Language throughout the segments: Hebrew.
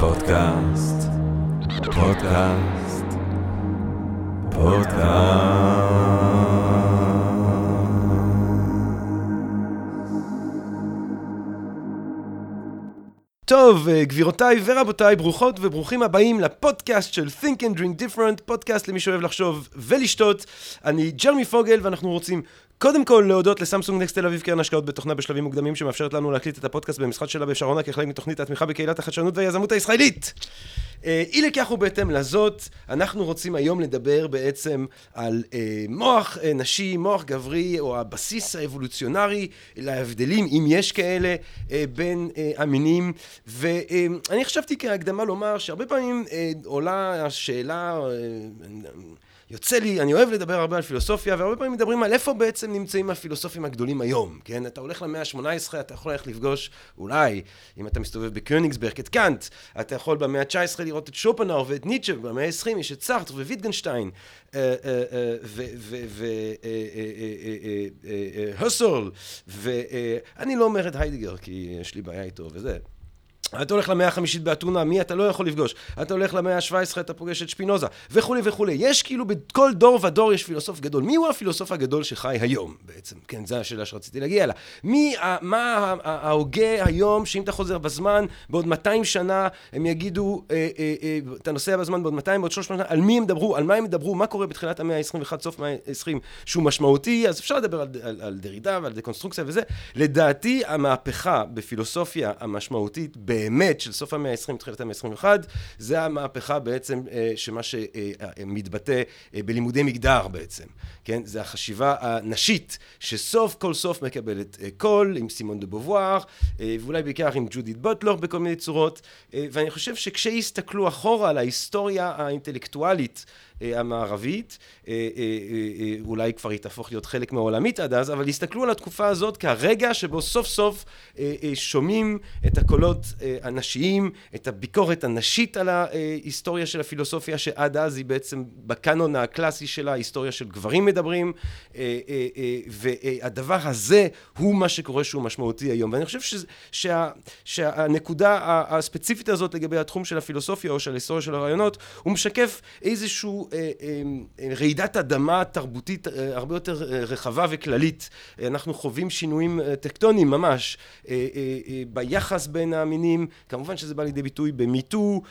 פודקאסט, פודקאסט, פודקאסט. טוב, אה, גבירותיי ורבותיי, ברוכות וברוכים הבאים לפודקאסט של Think and Drink Different, פודקאסט למי שאוהב לחשוב ולשתות. אני ג'רמי פוגל ואנחנו רוצים קודם כל להודות לסמסונג נקסט תל אביב קרן השקעות בתוכנה בשלבים מוקדמים שמאפשרת לנו להקליט את הפודקאסט במשחק שלה באפשרונה כחלק מתוכנית התמיכה בקהילת החדשנות והיזמות הישראלית. אה, אי לכך ובהתאם לזאת, אנחנו רוצים היום לדבר בעצם על אה, מוח אה, נשי, מוח גברי, או הבסיס האבולוציונרי להבדלים, אם יש כאלה, אה, בין אה, המינים. ואני חשבתי כהקדמה לומר שהרבה פעמים אה, עולה השאלה... אה, יוצא לי, אני אוהב לדבר הרבה על פילוסופיה, והרבה פעמים מדברים על איפה בעצם נמצאים הפילוסופים הגדולים היום, כן? אתה הולך למאה ה-18, אתה יכול ללכת לפגוש, אולי, אם אתה מסתובב בקוניגסברג, את קאנט, אתה יכול במאה ה-19 לראות את שופנאו ואת ניטשה, במאה ה-20 יש את סארטר וויטגנשטיין, והוסול, ואני לא אומר את היידיגר, כי יש לי בעיה איתו וזה. אתה הולך למאה החמישית באתונה, מי אתה לא יכול לפגוש? אתה הולך למאה ה-17, אתה פוגש את שפינוזה, וכולי וכולי. יש כאילו בכל דור ודור יש פילוסוף גדול. מי הוא הפילוסוף הגדול שחי היום בעצם? כן, זו השאלה שרציתי להגיע אליה. מי, מה ההוגה היום, שאם אתה חוזר בזמן, בעוד 200 שנה הם יגידו, אה, אה, אה, אתה נוסע בזמן בעוד 200, בעוד 300 שנה, על מי הם דברו, על מה הם ידברו, מה קורה בתחילת המאה ה-21, סוף המאה ה-20, שהוא משמעותי, אז אפשר לדבר על, על, על דרידה ועל דקונסטרוקציה וזה. לדעתי, המהפכה באמת של סוף המאה ה-20, תחילת המאה ה-21, זה המהפכה בעצם אה, שמה שמתבטא אה, בלימודי מגדר בעצם, כן? זה החשיבה הנשית שסוף כל סוף מקבלת אה, קול עם סימון דה בובואר ואולי בעיקר עם ג'ודית בוטלור בכל מיני צורות ואני חושב שכשיסתכלו אחורה על ההיסטוריה האינטלקטואלית המערבית, אולי כבר היא תהפוך להיות חלק מהעולמית עד אז, אבל יסתכלו על התקופה הזאת כרגע שבו סוף סוף שומעים את הקולות הנשיים, את הביקורת הנשית על ההיסטוריה של הפילוסופיה, שעד אז היא בעצם בקאנון הקלאסי של ההיסטוריה של גברים מדברים, והדבר הזה הוא מה שקורה שהוא משמעותי היום. ואני חושב שזה, שה, שהנקודה הספציפית הזאת לגבי התחום של הפילוסופיה או של ההיסטוריה של הרעיונות, הוא משקף איזשהו רעידת אדמה תרבותית הרבה יותר רחבה וכללית. אנחנו חווים שינויים טקטוניים ממש ביחס בין המינים, כמובן שזה בא לידי ביטוי במיטו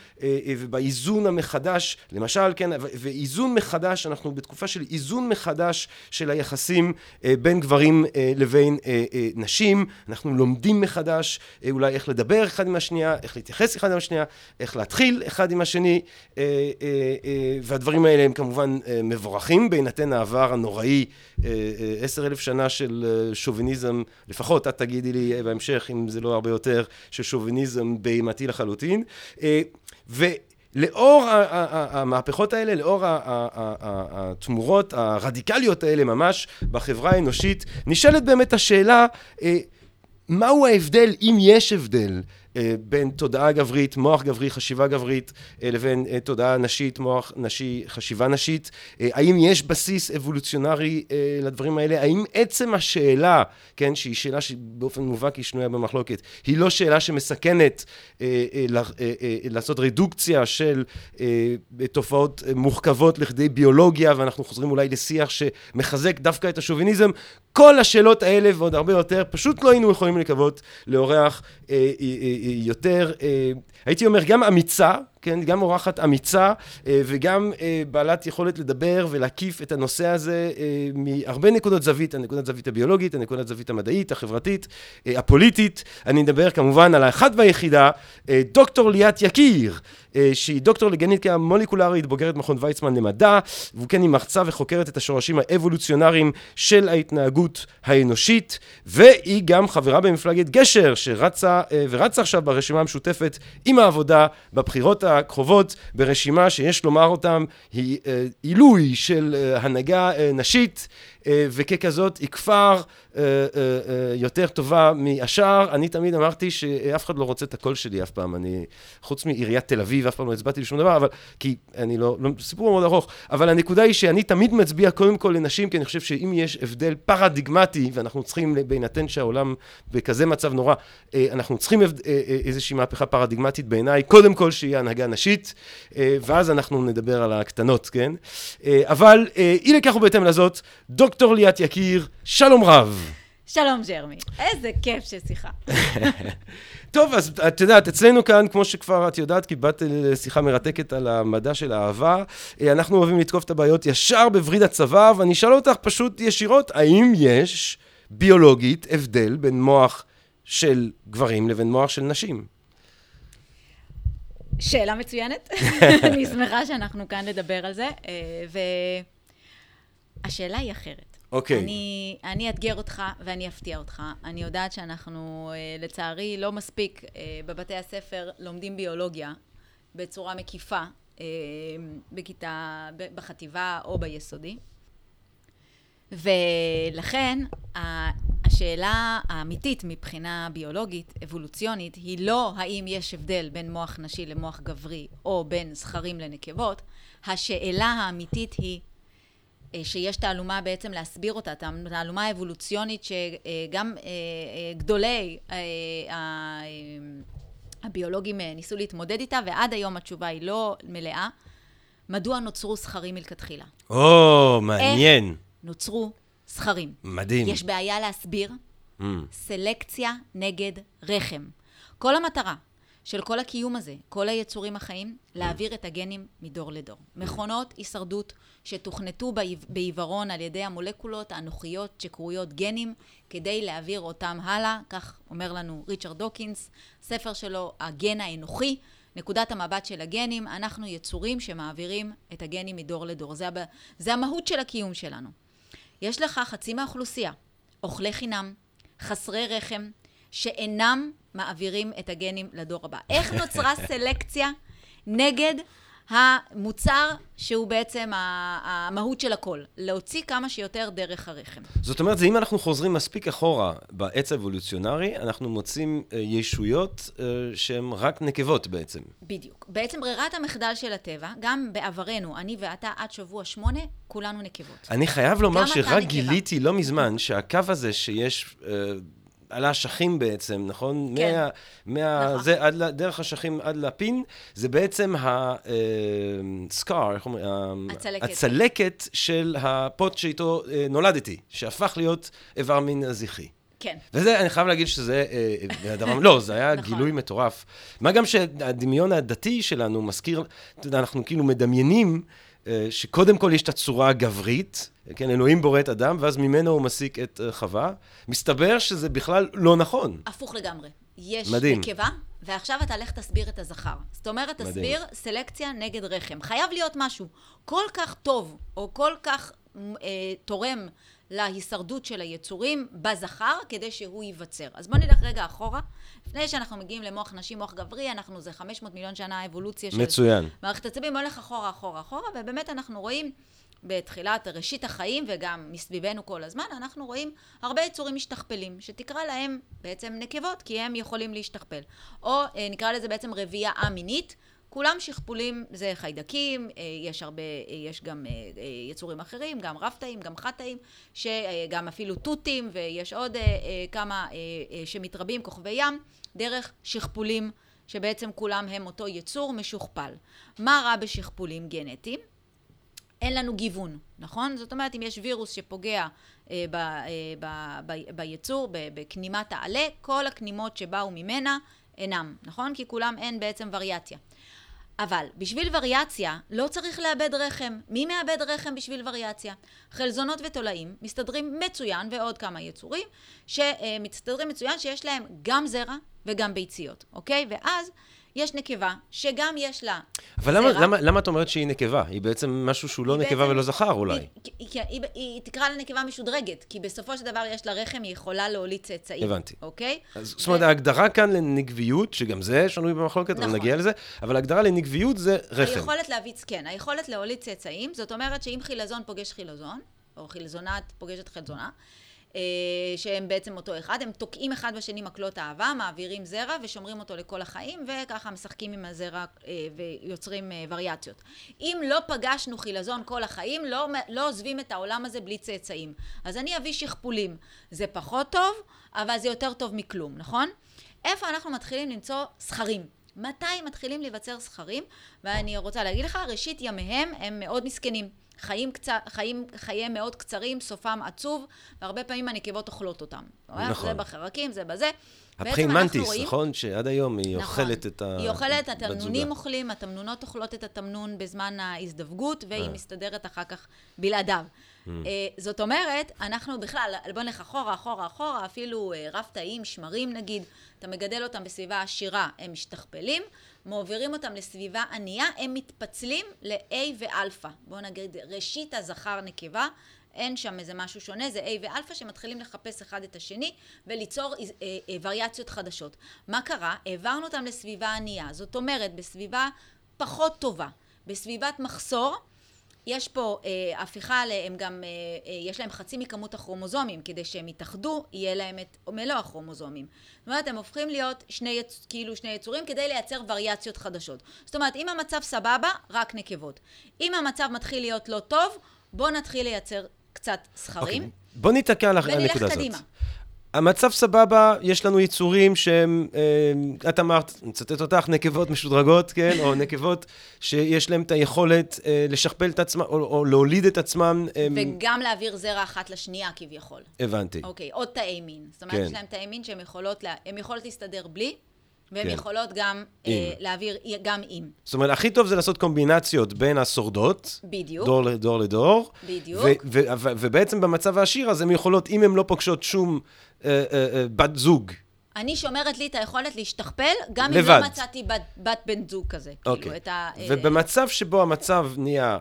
ובאיזון המחדש, למשל, כן, ואיזון מחדש, אנחנו בתקופה של איזון מחדש של היחסים בין גברים לבין נשים, אנחנו לומדים מחדש אולי איך לדבר אחד עם השנייה, איך להתייחס אחד עם השנייה, איך להתחיל אחד עם השני, והדברים האלה הם כמובן מבורכים. בהינתן העבר הנוראי, עשר אלף שנה של שוביניזם, לפחות את תגידי לי בהמשך אם זה לא הרבה יותר, של שוביניזם בהמתי לחלוטין, ולאור המהפכות האלה, לאור התמורות הרדיקליות האלה ממש בחברה האנושית, נשאלת באמת השאלה מהו ההבדל, אם יש הבדל, בין תודעה גברית, מוח גברי, חשיבה גברית, לבין תודעה נשית, מוח נשי, חשיבה נשית. האם יש בסיס אבולוציונרי לדברים האלה? האם עצם השאלה, כן, שהיא שאלה שבאופן מובהק היא שנויה במחלוקת, היא לא שאלה שמסכנת לעשות רדוקציה של תופעות מורכבות לכדי ביולוגיה, ואנחנו חוזרים אולי לשיח שמחזק דווקא את השוביניזם? כל השאלות האלה ועוד הרבה יותר, פשוט לא היינו יכולים לקוות לאורח יותר, הייתי אומר, גם אמיצה, כן, גם אורחת אמיצה וגם בעלת יכולת לדבר ולהקיף את הנושא הזה מהרבה נקודות זווית, הנקודת זווית הביולוגית, הנקודת זווית המדעית, החברתית, הפוליטית. אני מדבר כמובן על האחת והיחידה, דוקטור ליאת יקיר, שהיא דוקטור לגנטיקה מולקולרית, בוגרת מכון ויצמן למדע, והוא כן היא מרצה וחוקרת את השורשים האבולוציונריים של ההתנהגות האנושית, והיא גם חברה במפלגת גשר, שרצה ורצה עכשיו ברשימה המשותפת עם העבודה בבחירות הקרובות, ברשימה שיש לומר אותם, היא עילוי של הנהגה נשית, וככזאת היא אה, אה, אה, יותר טובה מהשאר. אני תמיד אמרתי שאף אחד לא רוצה את הקול שלי אף פעם. אני, חוץ מעיריית תל אביב, אף פעם לא הצבעתי לשום דבר, אבל, כי אני לא, לא, סיפור מאוד ארוך, אבל הנקודה היא שאני תמיד מצביע קודם כל לנשים, כי אני חושב שאם יש הבדל פרדיגמטי, ואנחנו צריכים, בהינתן שהעולם בכזה מצב נורא, אנחנו צריכים איזושהי מהפכה פרדיגמטית בעיניי, קודם כל שיהיה הנהגה נשית, ואז אנחנו נדבר על הקטנות, כן? אבל אי לכך ובהתאם לזאת, דוקטור ליאת יקיר, שלום רב. שלום ג'רמי, איזה כיף ששיחה. טוב, אז את יודעת, אצלנו כאן, כמו שכבר את יודעת, כי באת לשיחה מרתקת על המדע של האהבה, אה, אנחנו אוהבים לתקוף את הבעיות ישר בווריד הצבא, ואני אשאל אותך פשוט ישירות, האם יש ביולוגית הבדל בין מוח של גברים לבין מוח של נשים? שאלה מצוינת, אני שמחה שאנחנו כאן לדבר על זה, אה, והשאלה היא אחרת. אוקיי. Okay. אני, אני אאתגר אותך ואני אפתיע אותך. אני יודעת שאנחנו, אה, לצערי, לא מספיק אה, בבתי הספר לומדים ביולוגיה בצורה מקיפה אה, בכיתה, בחטיבה או ביסודי. ולכן השאלה האמיתית מבחינה ביולוגית, אבולוציונית, היא לא האם יש הבדל בין מוח נשי למוח גברי או בין זכרים לנקבות, השאלה האמיתית היא שיש תעלומה בעצם להסביר אותה, תעלומה אבולוציונית שגם אה, אה, גדולי הביולוגים ניסו להתמודד איתה, ועד היום התשובה היא לא מלאה. מדוע נוצרו זכרים מלכתחילה? או, מעניין. איך נוצרו זכרים? מדהים. יש בעיה להסביר. Mm. סלקציה נגד רחם. כל המטרה של כל הקיום הזה, כל היצורים החיים, להעביר את הגנים מדור לדור. מכונות הישרדות שתוכנתו בעיוורון על ידי המולקולות האנוכיות שקרויות גנים, כדי להעביר אותם הלאה, כך אומר לנו ריצ'רד דוקינס, ספר שלו, הגן האנוכי, נקודת המבט של הגנים, אנחנו יצורים שמעבירים את הגנים מדור לדור. זה, זה המהות של הקיום שלנו. יש לך חצי מהאוכלוסייה, אוכלי חינם, חסרי רחם, שאינם מעבירים את הגנים לדור הבא. איך נוצרה סלקציה נגד המוצר שהוא בעצם המהות של הכל, להוציא כמה שיותר דרך הרחם. זאת אומרת, זה אם אנחנו חוזרים מספיק אחורה בעץ האבולוציונרי, אנחנו מוצאים אה, ישויות אה, שהן רק נקבות בעצם. בדיוק. בעצם ברירת המחדל של הטבע, גם בעברנו, אני ואתה עד שבוע שמונה, כולנו נקבות. אני חייב לומר שרק גיליתי לא מזמן שהקו הזה שיש... אה, על האשכים בעצם, נכון? כן. מה, מה, נכון. זה עד, דרך אשכים עד לפין, זה בעצם הסקאר, אה, איך אומרים? הצלקת. הצלקת של הפוט שאיתו אה, נולדתי, שהפך להיות איבר מין זכרי. כן. וזה, אני חייב להגיד שזה אה, הדבר, לא, זה היה נכון. גילוי מטורף. מה גם שהדמיון הדתי שלנו מזכיר, אתה יודע, אנחנו כאילו מדמיינים אה, שקודם כל יש את הצורה הגברית, כן, אלוהים בורא את אדם, ואז ממנו הוא מסיק את אה, חווה. מסתבר שזה בכלל לא נכון. הפוך לגמרי. יש מדהים. נקבה, ועכשיו אתה לך תסביר את הזכר. זאת אומרת, תסביר מדהים. סלקציה נגד רחם. חייב להיות משהו כל כך טוב, או כל כך אה, תורם להישרדות של היצורים בזכר, כדי שהוא ייווצר. אז בואו נלך רגע אחורה. לפני שאנחנו מגיעים למוח נשי, מוח גברי, אנחנו זה 500 מיליון שנה אבולוציה של... מצוין. מערכת עצבים הולך אחורה, אחורה, אחורה, ובאמת אנחנו רואים בתחילת ראשית החיים, וגם מסביבנו כל הזמן, אנחנו רואים הרבה יצורים משתכפלים, שתקרא להם בעצם נקבות, כי הם יכולים להשתכפל. או אה, נקרא לזה בעצם רבייה א-מינית. כולם שכפולים, זה חיידקים, אה, יש הרבה, אה, יש גם יצורים אחרים, גם רב-תאים, גם חד-תאים, גם אפילו תותים, ויש עוד כמה שמתרבים, כוכבי ים, דרך שכפולים, שבעצם כולם הם אותו יצור משוכפל. מה רע בשכפולים גנטיים? אין לנו גיוון, נכון? זאת אומרת, אם יש וירוס שפוגע אה, ב, אה, ב, ב, ביצור, בכנימת העלה, כל הכנימות שבאו ממנה אינם, נכון? כי כולם אין בעצם וריאציה. אבל בשביל וריאציה לא צריך לאבד רחם. מי מאבד רחם בשביל וריאציה? חלזונות ותולעים מסתדרים מצוין, ועוד כמה יצורים, שמסתדרים מצוין שיש להם גם זרע וגם ביציות, אוקיי? ואז יש נקבה, שגם יש לה אבל למה, למה, למה את אומרת שהיא נקבה? היא בעצם משהו שהוא לא נקבה בעצם, ולא זכר אולי. היא, היא, היא, היא, היא תקרא לה נקבה משודרגת, כי בסופו של דבר יש לה רחם, היא יכולה להוליד צאצאים. הבנתי. אוקיי? אז, ו... זאת אומרת, ההגדרה כאן לנקביות, שגם זה שנוי במחלוקת, נכון. אבל נגיע לזה, אבל ההגדרה לנקביות זה רחם. היכולת להביץ, כן, היכולת להוליד צאצאים, זאת אומרת שאם חילזון פוגש חילזון, או חילזונת פוגשת חילזונה, שהם בעצם אותו אחד, הם תוקעים אחד בשני מקלות אהבה, מעבירים זרע ושומרים אותו לכל החיים, וככה משחקים עם הזרע אה, ויוצרים אה, וריאציות. אם לא פגשנו חילזון כל החיים, לא, לא עוזבים את העולם הזה בלי צאצאים. אז אני אביא שכפולים. זה פחות טוב, אבל זה יותר טוב מכלום, נכון? איפה אנחנו מתחילים למצוא סכרים? מתי מתחילים להיווצר סכרים? ואני רוצה להגיד לך, ראשית ימיהם הם מאוד מסכנים. חיים, קצ... חיים חייהם מאוד קצרים, סופם עצוב, והרבה פעמים הנקבות אוכלות אותם. נכון. זה בחרקים, זה בזה. הפכין מנטיס, רואים... נכון? שעד היום היא נכון. אוכלת את ה... היא אוכלת, התמנונים אוכלים, התמנונות אוכלות את התמנון בזמן ההזדווגות, והיא אה. מסתדרת אחר כך בלעדיו. Mm. זאת אומרת, אנחנו בכלל, בוא נלך אחורה, אחורה, אחורה, אפילו אה, רב תאיים, שמרים נגיד, אתה מגדל אותם בסביבה עשירה, הם משתכפלים, מעבירים אותם לסביבה ענייה, הם מתפצלים ל-A ואלפא. בואו נגיד, ראשית הזכר נקבה, אין שם איזה משהו שונה, זה A ואלפא שמתחילים לחפש אחד את השני וליצור וריאציות חדשות. מה קרה? העברנו אותם לסביבה ענייה, זאת אומרת, בסביבה פחות טובה, בסביבת מחסור, יש פה אה, הפיכה, הם גם, אה, אה, יש להם חצי מכמות הכרומוזומים, כדי שהם יתאחדו, יהיה להם את מלוא הכרומוזומים. זאת אומרת, הם הופכים להיות שני, כאילו שני יצורים כדי לייצר וריאציות חדשות. זאת אומרת, אם המצב סבבה, רק נקבות. אם המצב מתחיל להיות לא טוב, בואו נתחיל לייצר קצת זכרים. Okay. אוקיי. בוא ניתקע על הנקודה הזאת. ונלך קדימה. המצב סבבה, יש לנו יצורים שהם, אה, את אמרת, נצטט אותך, נקבות משודרגות, כן? או נקבות שיש להם את היכולת אה, לשכפל את עצמם, או, או להוליד את עצמם. אה, וגם להעביר זרע אחת לשנייה כביכול. הבנתי. אוקיי, עוד תאי מין. זאת אומרת, כן. יש להם תאי מין שהן יכולות, לה, יכולות להסתדר בלי, והן כן. יכולות גם אה, להעביר גם עם. זאת אומרת, הכי טוב זה לעשות קומבינציות בין השורדות. בדיוק. דור לדור לדור. בדיוק. ובעצם במצב העשיר, אז הן יכולות, אם הן לא פוגשות שום אה, אה, אה, בת זוג. אני שומרת לי את היכולת להשתכפל, גם לבד. אם לא מצאתי בת, בת בן זוג כזה. כאילו, אוקיי. כאילו, ה, ובמצב שבו המצב נהיה,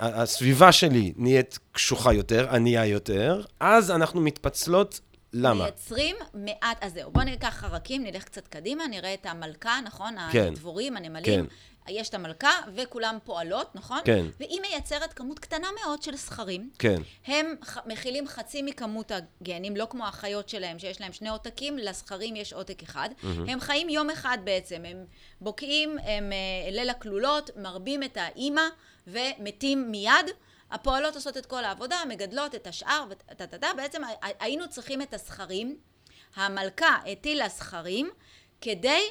הסביבה שלי נהיית קשוחה יותר, ענייה יותר, אז אנחנו מתפצלות למה? מייצרים מעט, אז זהו, בואו ניקח חרקים, נלך קצת קדימה, נראה את המלכה, נכון? כן. הדבורים, הנמלים. כן. יש את המלכה, וכולם פועלות, נכון? כן. והיא מייצרת כמות קטנה מאוד של זכרים. כן. הם מכילים חצי מכמות הגנים, לא כמו החיות שלהם, שיש להם שני עותקים, לזכרים יש עותק אחד. Mm-hmm. הם חיים יום אחד בעצם, הם בוקעים, הם אה, ליל הכלולות, מרבים את האימא ומתים מיד. הפועלות עושות את כל העבודה, מגדלות את השאר, וטטטה, בעצם היינו צריכים את הזכרים. המלכה הטילה זכרים כדי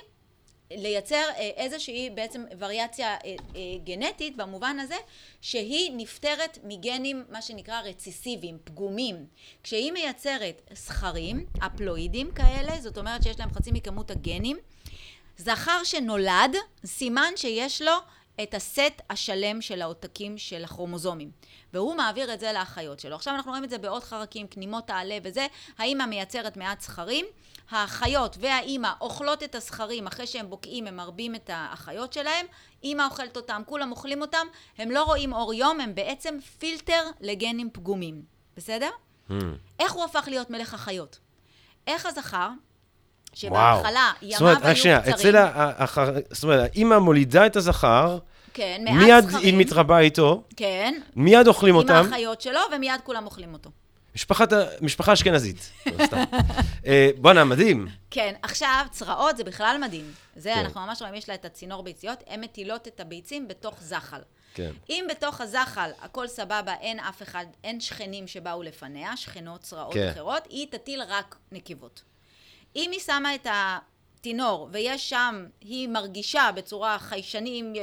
לייצר אה, איזושהי בעצם וריאציה אה, אה, גנטית במובן הזה שהיא נפטרת מגנים מה שנקרא רציסיביים, פגומים. כשהיא מייצרת זכרים, אפלואידים כאלה, זאת אומרת שיש להם חצי מכמות הגנים, זכר שנולד, סימן שיש לו את הסט השלם של העותקים של הכרומוזומים. והוא מעביר את זה לאחיות שלו. עכשיו אנחנו רואים את זה בעוד חרקים, כנימות העלה וזה, האימא מייצרת מעט זכרים, האחיות והאימא אוכלות את הזכרים אחרי שהם בוקעים, הם מרבים את האחיות שלהם, אימא אוכלת אותם, כולם אוכלים אותם, הם לא רואים אור יום, הם בעצם פילטר לגנים פגומים, בסדר? Mm. איך הוא הפך להיות מלך החיות? איך הזכר, שבהתחלה ימיו היו קצרים... זאת אומרת, אצל ה... זאת אומרת, האימא מולידה את הזכר, כן, מעט מיד זכרים. היא מתרבה איתו. כן. מיד אוכלים אותם. עם האחיות שלו, ומיד כולם אוכלים אותו. משפחת, משפחה אשכנזית. אה, בואנה, מדהים. כן, עכשיו, צרעות זה בכלל מדהים. זה, כן. אנחנו ממש רואים, יש לה את הצינור ביציות, הן מטילות את הביצים בתוך זחל. כן. אם בתוך הזחל הכל סבבה, אין אף אחד, אין שכנים שבאו לפניה, שכנות צרעות כן. אחרות, היא תטיל רק נקבות. אם היא שמה את תינור, ויש שם, היא מרגישה בצורה חיישנים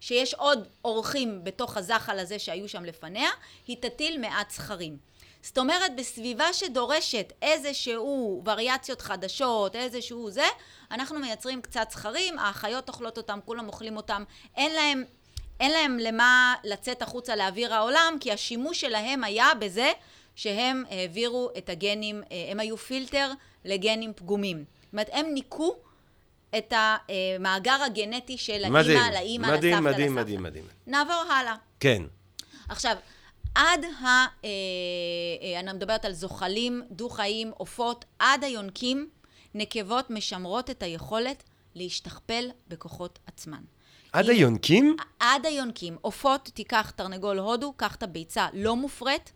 שיש עוד אורחים בתוך הזחל הזה שהיו שם לפניה, היא תטיל מעט זכרים. זאת אומרת, בסביבה שדורשת איזשהו וריאציות חדשות, איזשהו זה, אנחנו מייצרים קצת זכרים, האחיות אוכלות אותם, כולם אוכלים אותם, אין להם, אין להם למה לצאת החוצה לאוויר העולם, כי השימוש שלהם היה בזה שהם העבירו את הגנים, הם היו פילטר לגנים פגומים. זאת אומרת, הם ניקו את המאגר הגנטי של האימא לאימא, לסבתא, לסבתא. מדהים, מדהים, מדהים, מדהים. נעבור הלאה. כן. עכשיו, עד ה... אה, אה, אני מדברת על זוחלים, דו-חיים, עופות, עד היונקים, נקבות משמרות את היכולת להשתכפל בכוחות עצמן. עד היונקים? עד היונקים. עופות, תיקח תרנגול הודו, קח את הביצה לא מופרית,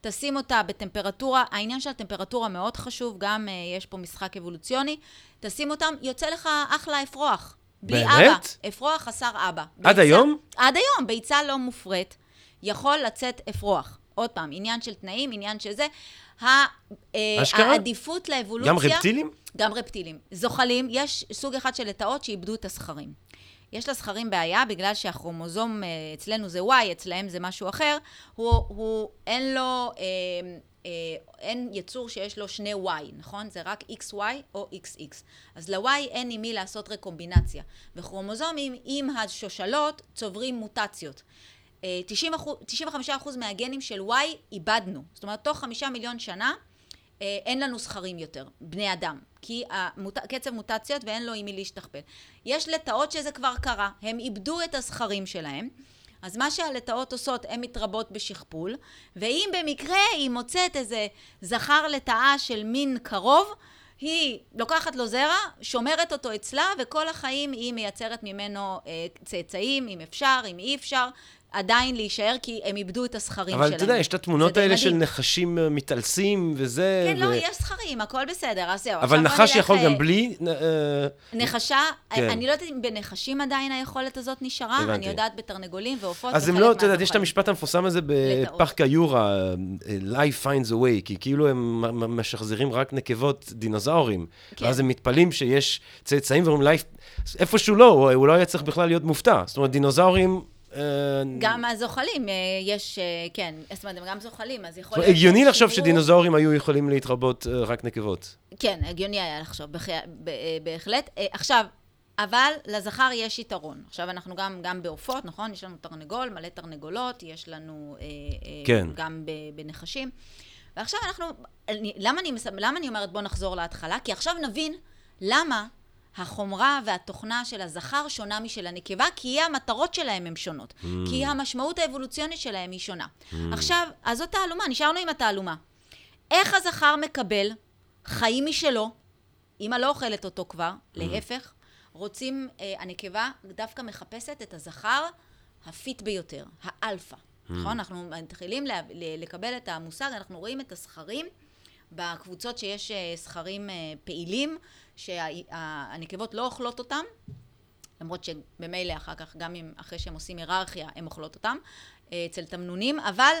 תשים אותה בטמפרטורה, העניין של הטמפרטורה מאוד חשוב, גם uh, יש פה משחק אבולוציוני, תשים אותם, יוצא לך אחלה אפרוח. בלי באמת? אבא. אפרוח חסר אבא. עד ביצה- היום? עד היום, ביצה לא מופרית, יכול לצאת אפרוח. עוד פעם, עניין של תנאים, עניין של זה. אה, אשכרה? העדיפות לאבולוציה... גם רפטילים? גם רפטילים. זוחלים, יש סוג אחד של לטאות שאיבדו את הזכרים. יש לזכרים בעיה בגלל שהכרומוזום אה, אצלנו זה Y, אצלהם זה משהו אחר, הוא, הוא אין לו, אה, אה, אין יצור שיש לו שני Y, נכון? זה רק XY או XX. אז ל-Y אין עם מי לעשות רקומבינציה. וכרומוזומים עם השושלות צוברים מוטציות. אה, 90 אחוז, 95% מהגנים של Y איבדנו. זאת אומרת, תוך חמישה מיליון שנה אה, אין לנו זכרים יותר, בני אדם, כי המוט... קצב מוטציות ואין לו עם מי להשתכפל. יש לטאות שזה כבר קרה, הם איבדו את הזכרים שלהם, אז מה שהלטאות עושות, הן מתרבות בשכפול, ואם במקרה היא מוצאת איזה זכר לטאה של מין קרוב, היא לוקחת לו זרע, שומרת אותו אצלה, וכל החיים היא מייצרת ממנו אה, צאצאים, אם אפשר, אם אי אפשר, עדיין להישאר, כי הם איבדו את הזכרים שלהם. אבל אתה יודע, יש את התמונות האלה של. נחשים אה, מתעלסים וזה. כן, לא, ו- יש זכרים, הכל בסדר, אז זהו. אבל נחש יכול אה, גם בלי... אה, נחשה, כן. אני לא יודעת אם בנחשים עדיין היכולת הזאת נשארה, הבנתי. אני יודעת בתרנגולים ועופות אז הם לא, אתה יודע, יש את. המשפט המפורסם הזה. בפארק היורה, אה, life finds a way, כי כאילו הם משחזרים רק נקבות דינוזאורים. כן. ואז הם מתפלאים שיש צאצאים ואומרים, איפשהו לא, הוא לא היה צריך בכלל להיות מופתע. זאת אומרת, דינוזאורים... אה, גם הזוחלים, אה, יש, אה, כן, זאת אומרת, הם גם זוחלים, אז יכול להיות... הגיוני לחשוב שדינוזאורים היו יכולים להתרבות רק נקבות. כן, הגיוני היה לחשוב, בהחלט. עכשיו, אבל לזכר יש יתרון. עכשיו אנחנו גם, גם בעופות, נכון? יש לנו תרנגול, מלא תרנגולות, יש לנו כן. גם. בנחשים. ועכשיו אנחנו, למה, אני, למה אני אומרת בוא נחזור להתחלה? כי עכשיו נבין למה החומרה והתוכנה של הזכר שונה משל הנקבה, כי המטרות שלהם הן שונות. Mm. כי המשמעות האבולוציונית שלהם היא שונה. עכשיו, אז זאת תעלומה, נשארנו עם התעלומה. איך הזכר מקבל חיים משלו, אמא לא אוכלת אותו כבר, להפך, רוצים, אה, הנקבה דווקא מחפשת את הזכר ה fit ביותר, האלפא, נכון? אנחנו מתחילים לה, לקבל את המושג, אנחנו רואים את הזכרים בקבוצות שיש אה, זכרים אה, פעילים, שהנקבות לא אוכלות אותם, למרות שבמילא אחר כך, גם אם אחרי שהם עושים היררכיה, הם אוכלות אותם, אה, אצל תמנונים, אבל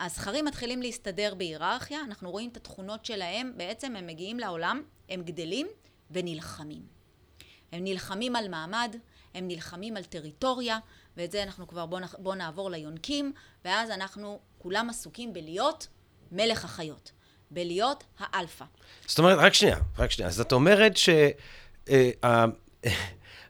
הזכרים מתחילים להסתדר בהיררכיה, אנחנו רואים את התכונות שלהם, בעצם הם מגיעים לעולם, הם גדלים ונלחמים. הם נלחמים על מעמד, הם נלחמים על טריטוריה, ואת זה אנחנו כבר, בואו בוא נעבור ליונקים, ואז אנחנו כולם עסוקים בלהיות מלך החיות, בלהיות האלפא. זאת אומרת, רק שנייה, רק שנייה. אז את אומרת ש... אה,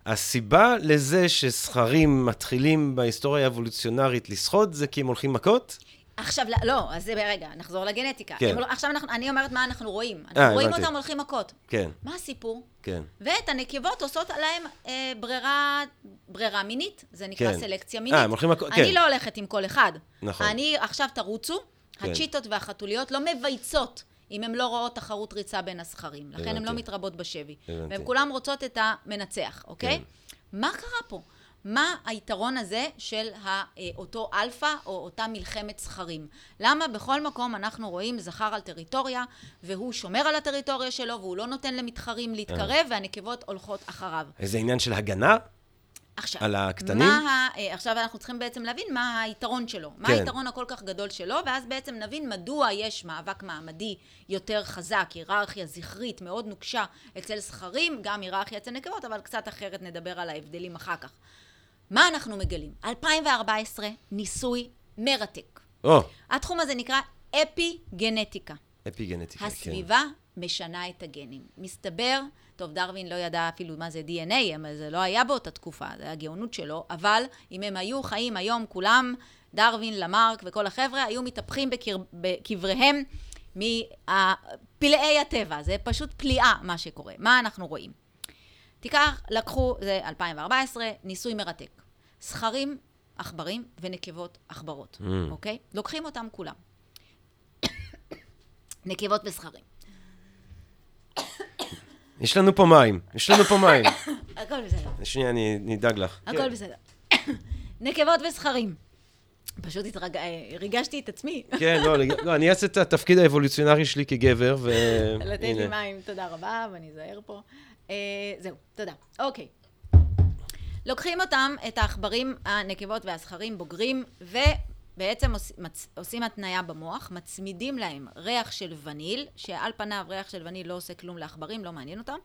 הסיבה לזה שזכרים מתחילים בהיסטוריה האבולוציונרית לשחות זה כי הם הולכים מכות? עכשיו, לא, אז זה רגע, נחזור לגנטיקה. כן. הם לא- עכשיו אנחנו, אני אומרת מה אנחנו רואים. אנחנו אה, רואים הבנתי. אותם הולכים מכות. כן, מה הסיפור? כן. ואת הנקבות עושות עליהם אה, ברירה, ברירה מינית, זה נקרא כן. סלקציה מינית. אה, הם הולכים מכות, אני כן. לא הולכת עם כל אחד. נכון. אני, עכשיו תרוצו, כן. הצ'יטות והחתוליות לא מבייצות אם הן לא רואות תחרות ריצה בין הזכרים. לכן הן לא. מתרבות בשבי. הבנתי. והן כולן רוצות את המנצח, אוקיי? כן. מה קרה פה? מה היתרון הזה של אה, אותו אלפא או אותה מלחמת זכרים? למה בכל מקום אנחנו רואים זכר על טריטוריה והוא שומר על הטריטוריה שלו והוא לא נותן למתחרים אה. להתקרב והנקבות הולכות אחריו? איזה עניין של הגנה? עכשיו, על הקטנים? מה ה... אה, עכשיו אנחנו צריכים בעצם להבין מה היתרון שלו. מה כן. היתרון הכל כך גדול שלו, ואז בעצם נבין מדוע יש מאבק מעמדי יותר חזק, היררכיה זכרית מאוד נוקשה אצל זכרים, גם היררכיה אצל נקבות, אבל קצת אחרת נדבר על ההבדלים אחר כך. מה אנחנו מגלים? 2014, ניסוי מרתק. או, התחום הזה נקרא אפי-גנטיקה. אפיגנטיקה, כן. הסביבה משנה את הגנים. מסתבר, טוב, דרווין לא ידע אפילו מה זה DNA, אבל זה לא היה באותה תקופה, זה הגאונות שלו, אבל אם הם היו חיים היום כולם, דרווין, למרק וכל החבר'ה, היו מתהפכים בקר... בקבריהם מפלאי הטבע. זה פשוט פליאה מה שקורה. מה אנחנו רואים? תיקח, לקחו, זה 2014, ניסוי מרתק. זכרים, עכברים ונקבות עכברות, Mm. אוקיי? לוקחים אותם כולם. נקבות וזכרים. יש לנו פה מים, יש לנו פה מים. הכל בסדר. שנייה, אני אני אדאג לך. הכל בסדר. נקבות וזכרים. פשוט התרג... אה, ריגשתי את עצמי. כן, לא, לא, אני אעשה את התפקיד האבולוציונרי שלי כגבר, ו... לתת לי. מים, תודה רבה, ואני אזהר פה. אה, זהו, תודה. אוקיי. לוקחים אותם, את העכברים, הנקבות והזכרים, בוגרים, ובעצם עוש, מצ, עושים התניה במוח, מצמידים להם ריח של וניל, שעל פניו ריח של וניל לא עושה כלום לעכברים, לא מעניין אותם,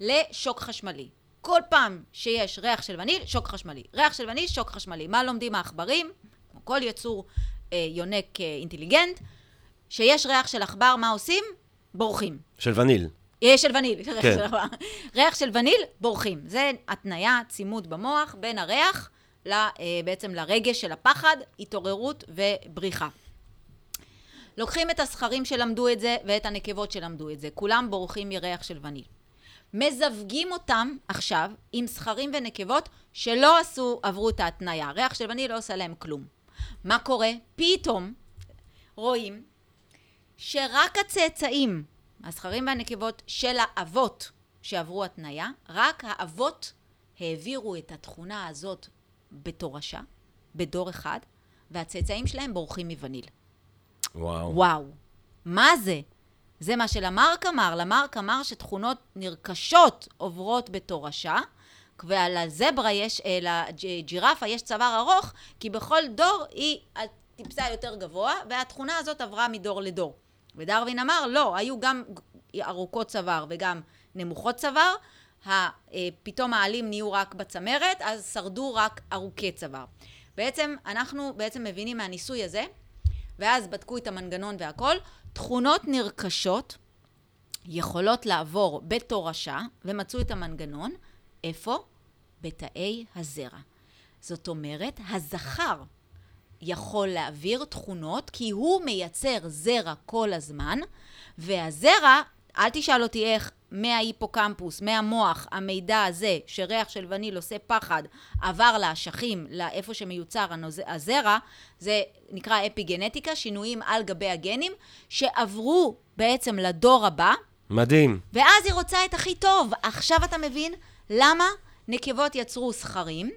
לשוק חשמלי. כל פעם שיש ריח של וניל, שוק חשמלי. ריח של וניל, שוק חשמלי. מה לומדים העכברים? כמו כל יצור אה, יונק אה, אינטליגנט, שיש ריח של עכבר, מה עושים? בורחים. של וניל. אה, של וניל, כן. ריח של וניל, בורחים. זה התניה, צימוד במוח בין הריח בעצם לרגש של הפחד, התעוררות ובריחה. לוקחים את הזכרים שלמדו את זה ואת הנקבות שלמדו את זה. כולם בורחים מריח של וניל. מזווגים אותם עכשיו עם זכרים ונקבות שלא עשו, עברו את ההתניה. ריח של וניל לא עושה להם כלום. מה קורה? פתאום רואים שרק הצאצאים, הזכרים והנקבות של האבות שעברו התניה, רק האבות העבירו את התכונה הזאת בתורשה, בדור אחד, והצאצאים שלהם בורחים מווניל. וואו. וואו, מה זה? זה מה שלמרק אמר. למרק אמר שתכונות נרכשות עוברות בתורשה, ועל הזברה יש, אה, לג'ירפה יש צוואר ארוך, כי בכל דור היא טיפסה יותר גבוה, והתכונה הזאת עברה מדור לדור. ודרווין אמר, לא, היו גם ארוכות צוואר וגם נמוכות צוואר, פתאום העלים נהיו רק בצמרת, אז שרדו רק ארוכי צוואר. בעצם, אנחנו בעצם מבינים מהניסוי הזה, ואז בדקו את המנגנון והכל, תכונות נרכשות יכולות לעבור בתורשה, ומצאו את המנגנון, איפה? בתאי הזרע. זאת אומרת, הזכר יכול להעביר תכונות, כי הוא מייצר זרע כל הזמן, והזרע, אל תשאל אותי איך, מההיפוקמפוס, מהמוח, המידע הזה, שריח של וניל עושה פחד, עבר לאשכים, לאיפה שמיוצר הנוז- הזרע, זה נקרא אפיגנטיקה, שינויים על גבי הגנים, שעברו בעצם לדור הבא, מדהים. ואז היא רוצה את הכי טוב. עכשיו אתה מבין למה נקבות יצרו זכרים?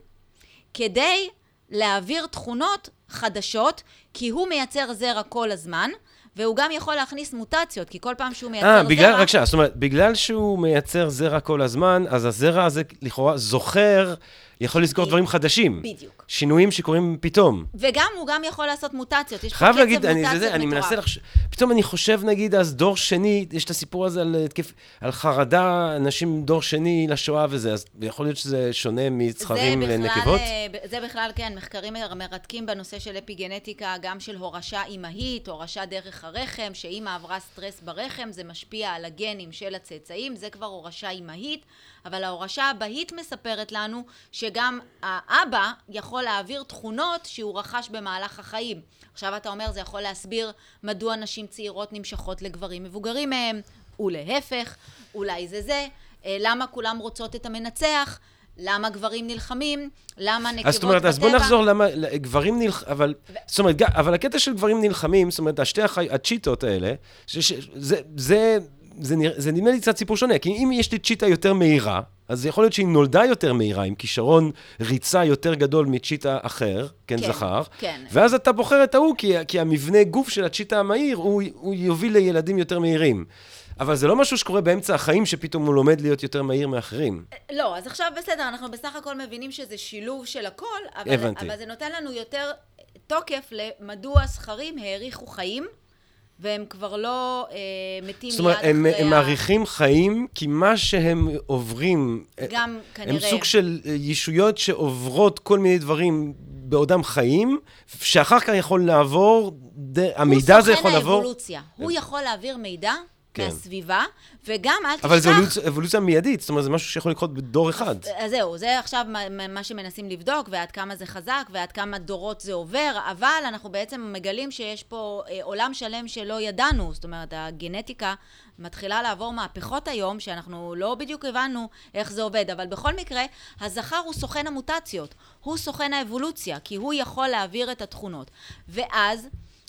כדי להעביר תכונות חדשות, כי הוא מייצר זרע כל הזמן, והוא גם יכול להכניס מוטציות, כי כל פעם שהוא מייצר אה, זרע... בגלל, רק שנייה, זאת אומרת, בגלל שהוא מייצר זרע כל הזמן, אז הזרע הזה לכאורה זוכר, יכול לזכור. דברים חדשים. בדיוק. שינויים שקורים פתאום. וגם, הוא גם יכול לעשות מוטציות. יש פה קצב להגיד, מוטציות זה, אני מטורף. מנסה לחשוב, פתאום אני חושב, נגיד, אז דור שני, יש את הסיפור הזה על התקף, על חרדה, אנשים דור שני לשואה וזה, אז יכול להיות שזה שונה זה בכלל, לנקבות? אה, זה בכלל, כן, מחקרים מרתקים בנושא של אפיגנטיקה, גם של הורשה אימהית, הורשה דרך הרחם, שאימא עברה סטרס ברחם, זה משפיע על הגנים של הצאצאים, זה כבר הורשה אימהית, אבל ההורשה האבהית מספרת לנו שגם האבא יכול להעביר תכונות שהוא רכש במהלך החיים. עכשיו אתה אומר, זה יכול להסביר מדוע נשים צעירות נמשכות לגברים מבוגרים מהם, ולהפך, אולי זה זה, אה, למה כולם רוצות את המנצח, למה גברים נלחמים, למה נקבות בטבע. אז זאת אומרת, אז בוא נחזור למה, גברים נלחמים, אבל, זאת אומרת, אבל הקטע של גברים נלחמים, זאת אומרת, השתי. הצ'יטות האלה, ש, ש, זה, זה, זה, נרא- זה נדמה לי קצת סיפור שונה, כי אם יש לי צ'יטה יותר מהירה, אז יכול להיות שהיא נולדה יותר מהירה, עם כישרון ריצה יותר גדול מצ'יטה אחר, כן, כן, זכר, כן. ואז אתה בוחר את ההוא, כי, כי המבנה גוף של הצ'יטה המהיר, הוא, הוא יוביל לילדים יותר מהירים. אבל זה לא משהו שקורה באמצע החיים, שפתאום הוא לומד להיות יותר מהיר מאחרים. לא, אז עכשיו בסדר, אנחנו בסך הכל מבינים שזה שילוב של הכל, אבל, הבנתי. אבל זה נותן לנו יותר תוקף למדוע זכרים האריכו חיים, והם כבר לא אה, מתים זאת מיד אומרת, הם, אחרי הם ה- מאריכים חיים, כי מה שהם עוברים, גם הם כנראה... סוג של אה, ישויות שעוברות כל מיני דברים בעודם חיים, שאחר כך יכול לעבור, ד... המידע הזה יכול הוא לעבור... סוכן האבולוציה. הוא יכול להעביר מידע כן. מהסביבה, וגם, אל תשכח... אבל זו אבולוציה, אבולוציה מיידית, זאת אומרת, זה משהו שיכול לקרות בדור אחד. אז זהו, זה עכשיו מה- מה מה שמנסים לבדוק, ועד כמה זה חזק, ועד כמה דורות זה עובר, אבל אנחנו בעצם מגלים שיש פה אה, עולם שלם שלא ידענו, זאת אומרת, הגנטיקה מתחילה לעבור מהפכות היום, שאנחנו לא בדיוק הבנו איך זה עובד, אבל בכל מקרה, הזכר הוא סוכן המוטציות, הוא סוכן האבולוציה, כי הוא יכול להעביר את התכונות. ואז...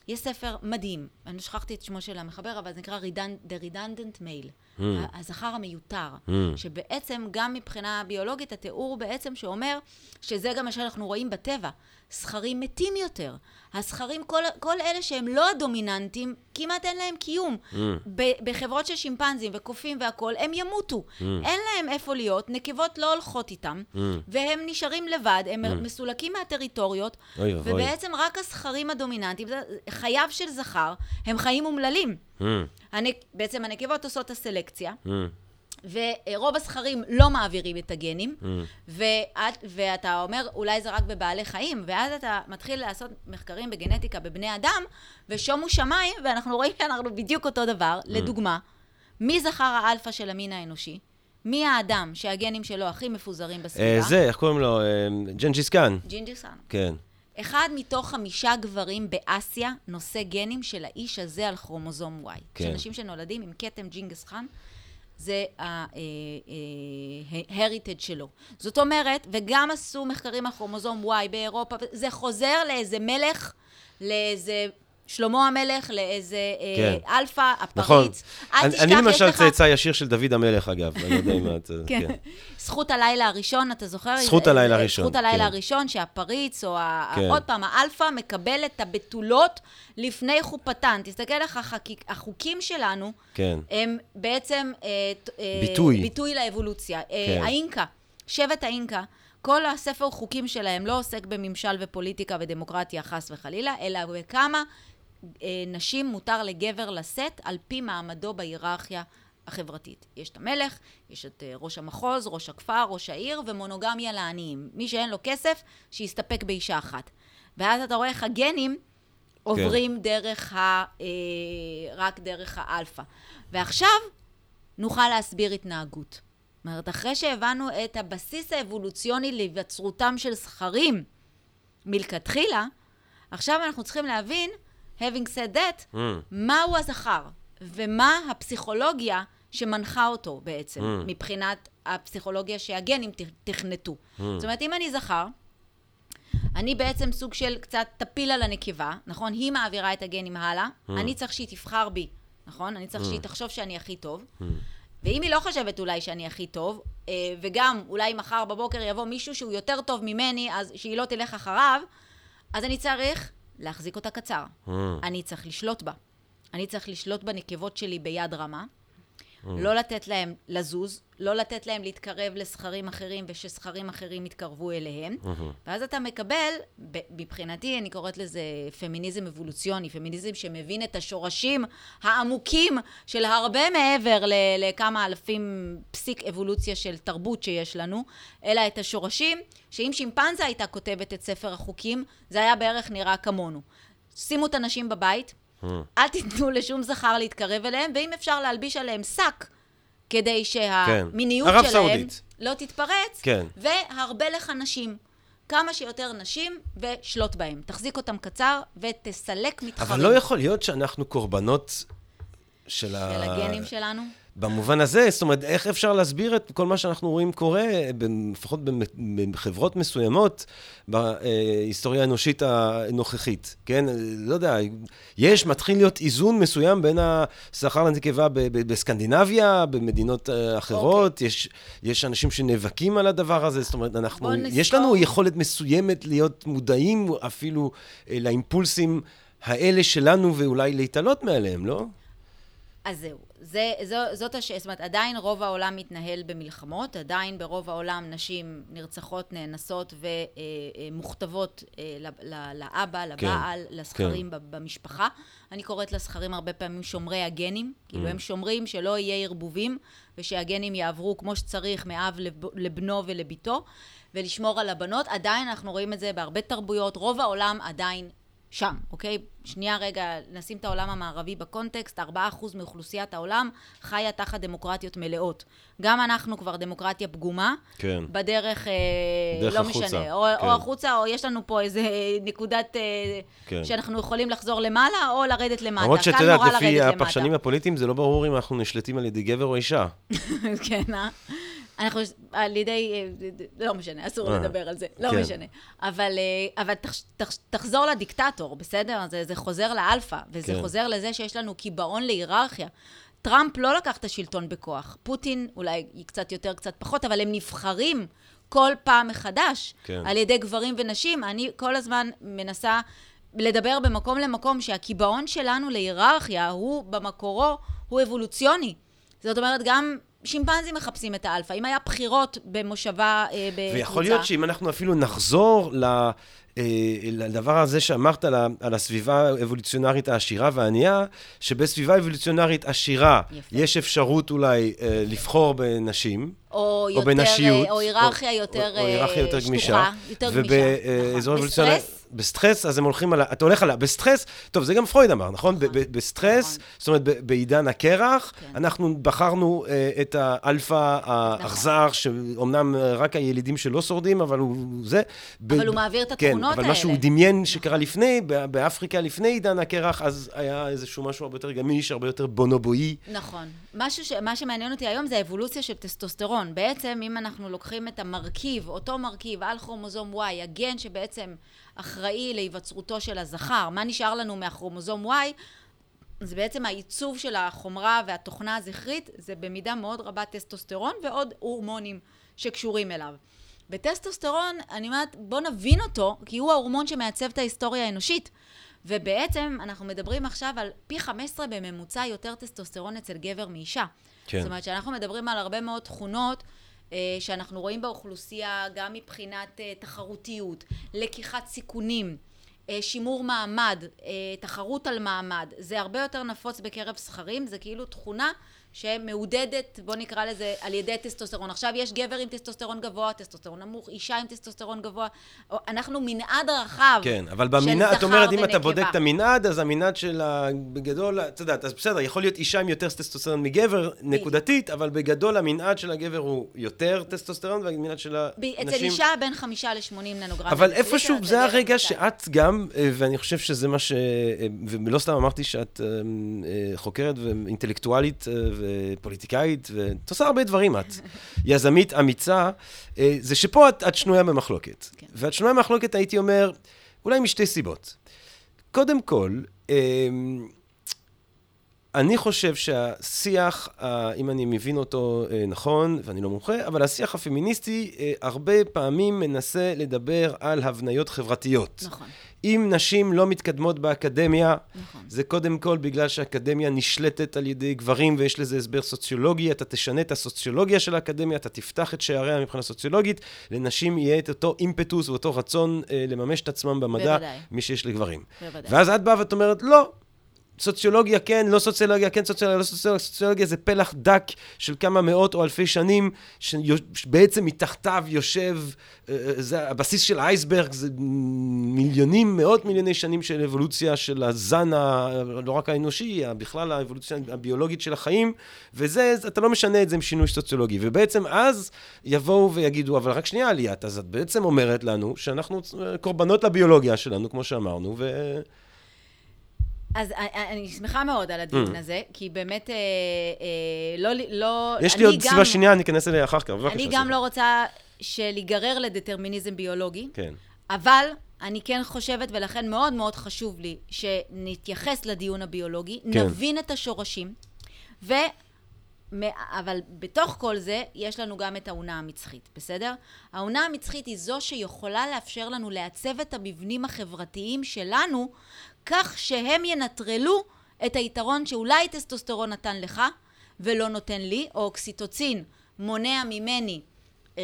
יש ספר מדהים, אני שכחתי את שמו של המחבר, אבל זה נקרא The Redundant Male, Mm. הזכר המיותר, Mm. שבעצם גם מבחינה ביולוגית, התיאור בעצם שאומר שזה גם מה שאנחנו רואים בטבע, זכרים מתים יותר. הזכרים, כל, כל אלה שהם לא הדומיננטים, כמעט אין להם קיום. Mm. ב- בחברות של שימפנזים וקופים והכול, הם ימותו. אין להם איפה להיות, נקבות לא הולכות איתם, Mm. והם נשארים לבד, הם מסולקים מהטריטוריות, אוי. ובעצם רק הזכרים הדומיננטיים, חייו של זכר, הם חיים אומללים. Mm. הנק... בעצם הנקבות עושות את הסלקציה, Mm. ורוב הזכרים לא מעבירים את הגנים, Mm. ואת, ואתה אומר, אולי זה רק בבעלי חיים, ואז אתה מתחיל לעשות מחקרים בגנטיקה בבני אדם, ושומו שמיים, ואנחנו רואים שאנחנו בדיוק אותו דבר. לדוגמה, מי זכר האלפא של המין האנושי? מי האדם שהגנים שלו הכי מפוזרים אה, בסביבה? זה, איך קוראים לו? אה, ג'ינג'יס קאן. ג'ינג'יס חאן. כן. אחד מתוך חמישה גברים באסיה נושא גנים של האיש הזה על כרומוזום Y. כן. יש אנשים שנולדים עם כתם ג'ינגיס חאן, זה ה-heritage שלו. זאת אומרת, וגם עשו מחקרים על כרומוזום Y באירופה, זה חוזר לאיזה מלך, לאיזה... שלמה המלך לאיזה כן. אה, אלפא, נכון. הפריץ. אל אני תשכח, אני למשל לך- צאצא ישיר של דוד המלך, אגב. אני לא יודע אם את... כן. כן. זכות הלילה הראשון, אתה זוכר? זכות אה, הלילה אה, הראשון, זכות הלילה כן. הראשון, שהפריץ, או ה- כן. עוד פעם, האלפא מקבל את הבתולות לפני חופתן. תסתכל איך החקיק- החוקים שלנו, כן. הם בעצם... אה, אה, ביטוי. ביטוי לאבולוציה. אה, כן. האינקה, שבט האינקה, כל הספר חוקים שלהם לא עוסק בממשל ופוליטיקה ודמוקרטיה, חס וחלילה, אלא בכמה אה, נשים מותר לגבר לשאת על פי מעמדו בהיררכיה החברתית. יש את המלך, יש את אה, ראש המחוז, ראש הכפר, ראש העיר, ומונוגמיה לעניים. מי שאין לו כסף, שיסתפק באישה אחת. ואז אתה רואה איך הגנים עוברים דרך ה... אה, רק דרך האלפא. ועכשיו נוכל להסביר התנהגות. זאת אומרת, אחרי שהבנו את הבסיס האבולוציוני להיווצרותם של זכרים מלכתחילה, עכשיו אנחנו צריכים להבין, having said that, Mm. מהו הזכר, ומה הפסיכולוגיה שמנחה אותו בעצם, Mm. מבחינת הפסיכולוגיה שהגנים תכנתו. זאת אומרת, אם אני זכר, אני בעצם סוג של קצת טפיל על הנקבה, נכון? היא מעבירה את הגנים הלאה, אני צריך שהיא תבחר בי, נכון? אני צריך שהיא תחשוב שאני הכי טוב. ואם היא לא חושבת אולי שאני הכי טוב, אה, וגם אולי מחר בבוקר יבוא מישהו שהוא יותר טוב ממני, אז שהיא לא תלך אחריו, אז אני צריך להחזיק אותה קצר. Mm. אני צריך לשלוט בה. אני צריך לשלוט בנקבות שלי ביד רמה, לא לתת להם לזוז, לא לתת להם להתקרב לסכרים אחרים ושסכרים אחרים יתקרבו אליהם. ואז אתה מקבל, מבחינתי, אני קוראת לזה פמיניזם אבולוציוני, פמיניזם שמבין את השורשים העמוקים של הרבה מעבר לכמה אלפים פסיק אבולוציה של תרבות שיש לנו, אלא את השורשים שאם שימפנזה הייתה כותבת את ספר החוקים, זה היה בערך נראה כמונו. שימו את הנשים בבית, אל תיתנו לשום זכר להתקרב אליהם, ואם אפשר להלביש עליהם שק, כדי שהמיניות ערב שלהם סעודית. לא תתפרץ, כן. והרבה לך נשים. כמה שיותר נשים, ושלוט בהם. תחזיק אותם קצר, ותסלק מתחרים. אבל לא יכול להיות שאנחנו קורבנות של של ה... הגנים שלנו. במובן הזה, זאת אומרת, איך אפשר להסביר את כל מה שאנחנו רואים קורה, לפחות בחברות מסוימות, בהיסטוריה האנושית הנוכחית, כן? לא יודע, יש, מתחיל להיות איזון מסוים בין השכר לנקבה בסקנדינביה, במדינות אה, אחרות, יש, יש אנשים שנאבקים על הדבר הזה, זאת אומרת, אנחנו, יש לנו יכולת מסוימת להיות מודעים אפילו אה, לאימפולסים האלה שלנו, ואולי להתעלות מעליהם, לא? אז זהו, זה, זו, זאת השאלה, זאת אומרת, עדיין רוב העולם מתנהל במלחמות, עדיין ברוב העולם נשים נרצחות, נאנסות ומוכתבות אה, לאבא, לבעל, לזכרים כן. במשפחה. אני קוראת לזכרים הרבה פעמים שומרי הגנים, כאילו Mm. הם שומרים שלא יהיה ערבובים, ושהגנים יעברו כמו שצריך מאב לב- לבנו ולביתו, ולשמור על הבנות. עדיין אנחנו רואים את זה בהרבה תרבויות, רוב העולם עדיין שם, אוקיי? שנייה רגע, נשים את העולם המערבי בקונטקסט, 4% מאוכלוסיית העולם חיה תחת דמוקרטיות מלאות. גם אנחנו כבר דמוקרטיה פגומה, כן. בדרך, אה, דרך לא החוצה, משנה, או, כן. או החוצה, או יש לנו פה איזה נקודת, אה, כן. שאנחנו יכולים לחזור למעלה, או לרדת למטה. למרות שאת יודעת, לפי למטה. הפרשנים הפוליטיים, זה לא ברור אם אנחנו נשלטים על ידי גבר או אישה. כן, אה? אנחנו, על ידי, אה, לא משנה, אסור אה, לדבר על זה, לא כן. משנה. אבל, אה, אבל תח, תח, תחזור לדיקטטור, בסדר? זה, זה חוזר לאלפא, וזה כן. חוזר לזה שיש לנו קיבעון להיררכיה. טראמפ לא לקח את השלטון בכוח. פוטין אולי קצת יותר, קצת פחות, אבל הם נבחרים כל פעם מחדש כן. על ידי גברים ונשים. אני כל הזמן מנסה לדבר במקום למקום שהקיבעון שלנו להיררכיה הוא במקורו, הוא אבולוציוני. זאת אומרת, גם שימפנזים מחפשים את האלפא. אם היה בחירות במושבה, אה, בקבוצה... ויכול להיות שאם אנחנו אפילו נחזור ל... אה, לדבר הזה שאמרת על, על הסביבה האבולוציונרית העשירה והענייה, שבסביבה אבולוציונרית עשירה יפה. יש אפשרות אולי אה, לבחור בנשים, או יותר, בנשיות, אה, או היררכיה או- יותר או, או היררכיה יותר אה, גמישה, שטוחה, יותר גמישה. ובאזור נכון. אבולוציונרי, בסטרס? בסטרס, אז הם הולכים על ה... אתה הולך על ה... בסטרס, טוב, זה גם פרויד אמר, נכון? נכון. ב- ב- בסטרס, נכון. זאת אומרת, ב- בעידן הקרח, כן. אנחנו בחרנו אה, את האלפא האכזר, שאומנם אה, רק הילידים שלו שורדים, אבל הוא זה. ב- אבל הוא מעביר את התכונות כן, אבל מה שהוא האלה. דמיין שקרה לפני, ב- באפריקה לפני עידן הקרח, אז היה איזשהו משהו הרבה יותר גמיש, הרבה יותר בונובואי. נכון. ש... מה שמעניין אותי היום זה האבולוציה של טסטוסטרון. בעצם, אם אנחנו לוקחים את המרכיב, אותו מרכיב על כרומוזום Y, הגן שבעצם אחראי להיווצרותו של הזכר, מה נשאר לנו מהכרומוזום Y? זה בעצם העיצוב של החומרה והתוכנה הזכרית, זה במידה מאוד רבה טסטוסטרון ועוד הורמונים שקשורים אליו. וטסטוסטרון, אני אומרת, בוא נבין אותו, כי הוא ההורמון שמעצב את ההיסטוריה האנושית. ובעצם אנחנו מדברים עכשיו על פי 15 בממוצע יותר טסטוסטרון אצל גבר מאישה. כן. זאת אומרת שאנחנו מדברים על הרבה מאוד תכונות שאנחנו רואים באוכלוסייה גם מבחינת אה, תחרותיות, לקיחת סיכונים, אה, שימור מעמד, אה, תחרות על מעמד. זה הרבה יותר נפוץ בקרב זכרים, זה כאילו תכונה שמעודדת, בוא נקרא לזה, על ידי טסטוסטרון. עכשיו יש גבר עם טסטוסטרון גבוה, טסטוסטרון נמוך, אישה עם טסטוסטרון גבוה. אנחנו מנעד רחב כן, אבל במנעד, את אומרת, אם אתה. בודק את המנעד, אז המנעד של ה... בגדול, את יודעת, אז בסדר, יכול להיות אישה עם יותר טסטוסטרון מגבר, נקודתית, אבל בגדול המנעד של הגבר הוא יותר טסטוסטרון, והמנעד של ב- אצל הנשים... אישה בין חמישה לשמונים ננוגרם. אבל איפשהו, זה הרגע. שאת גם, אה, ואני חושב שזה מה ש... אה, ולא סתם אמרתי שאת אה, חוקרת ואינטלקטואלית אה, ופוליטיקאית, ואת עושה הרבה דברים את. יזמית אמיצה, אה, זה שפה את, את שנויה במחלוקת. כן. ואת שנויה במחלוקת, הייתי אומר, אולי משתי סיבות. קודם כל, אה, אני חושב שהשיח, ה- אם אני מבין אותו אה, נכון, ואני לא מומחה, אבל השיח הפמיניסטי אה, הרבה פעמים מנסה לדבר על הבניות חברתיות. נכון, אם נשים לא מתקדמות באקדמיה, נכון. זה קודם כל בגלל שהאקדמיה נשלטת על ידי גברים ויש לזה הסבר סוציולוגי, אתה תשנה את הסוציולוגיה של האקדמיה, אתה תפתח את שעריה מבחינה סוציולוגית, לנשים יהיה את אותו אימפטוס ואותו רצון אה, לממש את עצמם במדע, בוודאי. מי שיש לגברים. בוודאי. ואז את באה ואת אומרת, לא, סוציולוגיה כן, לא סוציולוגיה כן, סוציולוגיה לא סוציולוגיה, סוציולוגיה זה פלח דק של כמה מאות או אלפי שנים, שבעצם מתחתיו יושב, אה, אה, זה הבסיס של האייסברג, זה מיליונים, מאות מיליוני שנים של אבולוציה של הזן, ה, לא רק האנושי, בכלל האבולוציה הביולוגית של החיים, וזה, אתה לא משנה את זה עם שינוי סוציולוגי. ובעצם אז יבואו ויגידו, אבל רק שנייה עליית, אז את בעצם אומרת לנו שאנחנו אה, קורבנות לביולוגיה שלנו, כמו שאמרנו, ו... אז אני- שמחה מאוד על הדיון הזה, כי באמת, אה, אה, לא... לא Mm. יש לי עוד גם- סיבה שנייה, אני אכנס אליה אחר כך, בבקשה. אני גם. לא רוצה שלהיגרר לדטרמיניזם ביולוגי, כן. אבל אני כן חושבת, ולכן מאוד מאוד חשוב לי שנתייחס לדיון הביולוגי, כן. נבין את השורשים, ו... אבל בתוך כל זה, יש לנו גם את האונה המצחית, בסדר? האונה המצחית היא זו שיכולה לאפשר לנו לעצב את המבנים החברתיים שלנו, כך שהם ינטרלו את היתרון שאולי טסטוסטרון נתן לך, ולא נותן לי, או אוקסיטוצין מונע ממני אה,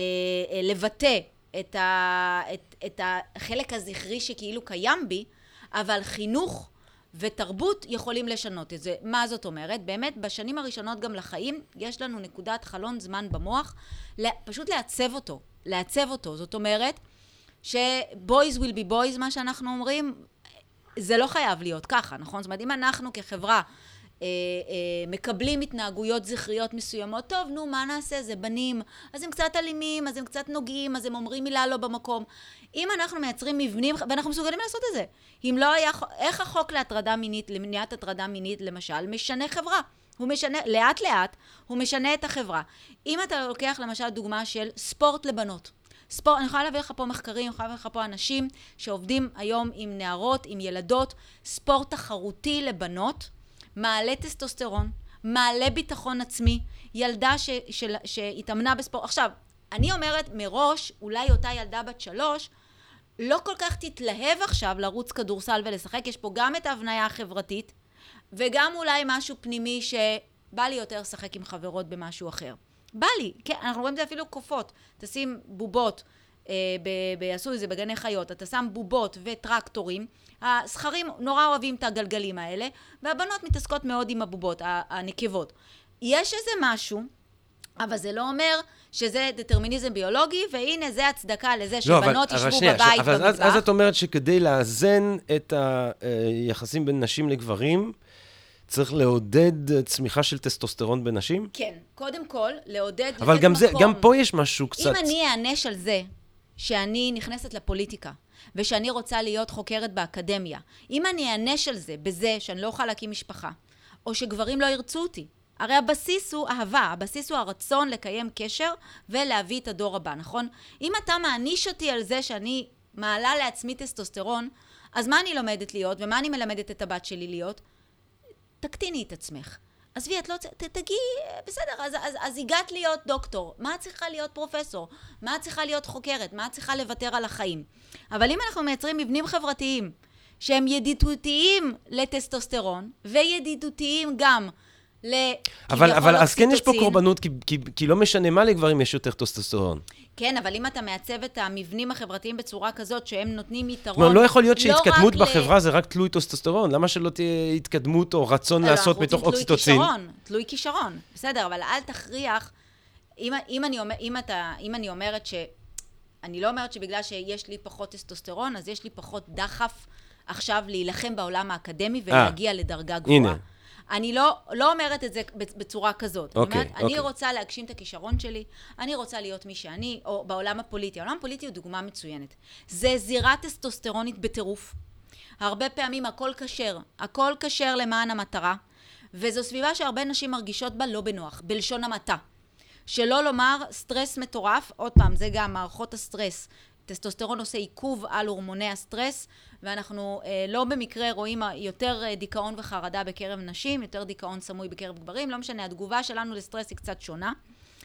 אה, לבטא את, ה, את, את החלק הזכרי שכאילו קיים בי, אבל חינוך ותרבות יכולים לשנות את זה. מה זאת אומרת? באמת, בשנים הראשונות גם לחיים, יש לנו נקודת חלון זמן במוח, פשוט לעצב אותו, לעצב אותו. זאת אומרת, ש-boys will be boys, מה שאנחנו אומרים, זה לא חייב להיות ככה, נכון? זאת אומרת, אם אנחנו כחברה אה, אה, מקבלים התנהגויות זכריות מסוימות, טוב, נו, מה נעשה? זה בנים, אז הם קצת אלימים, אז הם קצת נוגעים, אז הם אומרים מילה לא במקום. אם אנחנו מייצרים מבנים, ואנחנו מסוגלים לעשות את זה, אם לא היה, איך החוק להטרדה מינית, למניעת הטרדה מינית, למשל, משנה חברה? הוא משנה, לאט לאט, הוא משנה את החברה. אם אתה לוקח למשל דוגמה של ספורט לבנות. ספורט, אני יכולה להביא לך פה מחקרים, אני יכולה להביא לך פה אנשים שעובדים היום עם נערות, עם ילדות, ספורט תחרותי לבנות, מעלה טסטוסטרון, מעלה ביטחון עצמי, ילדה ש, של, שהתאמנה בספורט. עכשיו, אני אומרת מראש, אולי אותה ילדה בת שלוש, לא כל כך תתלהב עכשיו לרוץ כדורסל ולשחק, יש פה גם את ההבניה החברתית, וגם אולי משהו פנימי שבא לי יותר לשחק עם חברות במשהו אחר. בא לי, כן, אנחנו רואים את זה אפילו קופות. תשים בובות, אה, ב, עשו את זה בגני חיות, אתה שם בובות וטרקטורים, הזכרים נורא אוהבים את הגלגלים האלה, והבנות מתעסקות מאוד עם הבובות, הנקבות. יש איזה משהו, אבל זה לא אומר שזה דטרמיניזם ביולוגי, והנה זה הצדקה לזה שבנות לא, ישבו שנייה, בבית אבל במטבח. אז, אז את אומרת שכדי לאזן את היחסים בין נשים לגברים, צריך לעודד צמיחה של טסטוסטרון בנשים? כן, קודם כל, לעודד... אבל גם, זה, גם פה יש משהו קצת... אם אני אענש על זה שאני נכנסת לפוליטיקה, ושאני רוצה להיות חוקרת באקדמיה, אם אני אענש על זה בזה שאני לא אוכל להקים משפחה, או שגברים לא ירצו אותי, הרי הבסיס הוא אהבה, הבסיס הוא הרצון לקיים קשר ולהביא את הדור הבא, נכון? אם אתה מעניש אותי על זה שאני מעלה לעצמי טסטוסטרון, אז מה אני לומדת להיות ומה אני מלמדת את הבת שלי להיות? תקטיני את עצמך. עזבי, את לא צריכה, תגיעי, בסדר, אז, אז, אז הגעת להיות דוקטור, מה את צריכה להיות פרופסור? מה את צריכה להיות חוקרת? מה את צריכה לוותר על החיים? אבל אם אנחנו מייצרים מבנים חברתיים שהם ידידותיים לטסטוסטרון, וידידותיים גם ל... אבל, אבל אז כן יש פה קורבנות, כי, כי, כי לא משנה מה לגברים יש יותר טסטוסטרון. כן, אבל אם אתה מעצב את המבנים החברתיים בצורה כזאת שהם נותנים יתרון... כלומר, לא יכול להיות לא שהתקדמות בחברה ל... זה רק תלוי טסטוסטרון. למה שלא תהיה התקדמות או רצון לא, לעשות מתוך אוקסיטוצין? תלוי כישרון, תלוי כישרון. בסדר, אבל אל תכריח... אם, אם, אני, אומר, אם, אתה, אם אני אומרת ש... אני לא אומרת שבגלל שיש לי פחות טסטוסטרון, אז יש לי פחות דחף עכשיו להילחם בעולם האקדמי אה. ולהגיע 아, לדרגה גבוהה. הנה. אני לא, לא אומרת את זה בצורה כזאת. Okay, אני אומרת, okay. אני אוקיי. רוצה להגשים את הכישרון שלי, אני רוצה להיות מי שאני, או בעולם הפוליטי. העולם הפוליטי הוא דוגמה מצוינת. זה זירה טסטוסטרונית בטירוף. הרבה פעמים הכל כשר, הכל כשר למען המטרה, וזו סביבה שהרבה נשים מרגישות בה לא בנוח, בלשון המעטה. שלא לומר סטרס מטורף, עוד פעם, זה גם מערכות הסטרס. טסטוסטרון עושה עיכוב על הורמוני הסטרס, ואנחנו אה, לא במקרה רואים יותר אה, דיכאון וחרדה בקרב נשים, יותר דיכאון סמוי בקרב גברים, לא משנה, התגובה שלנו לסטרס היא קצת שונה.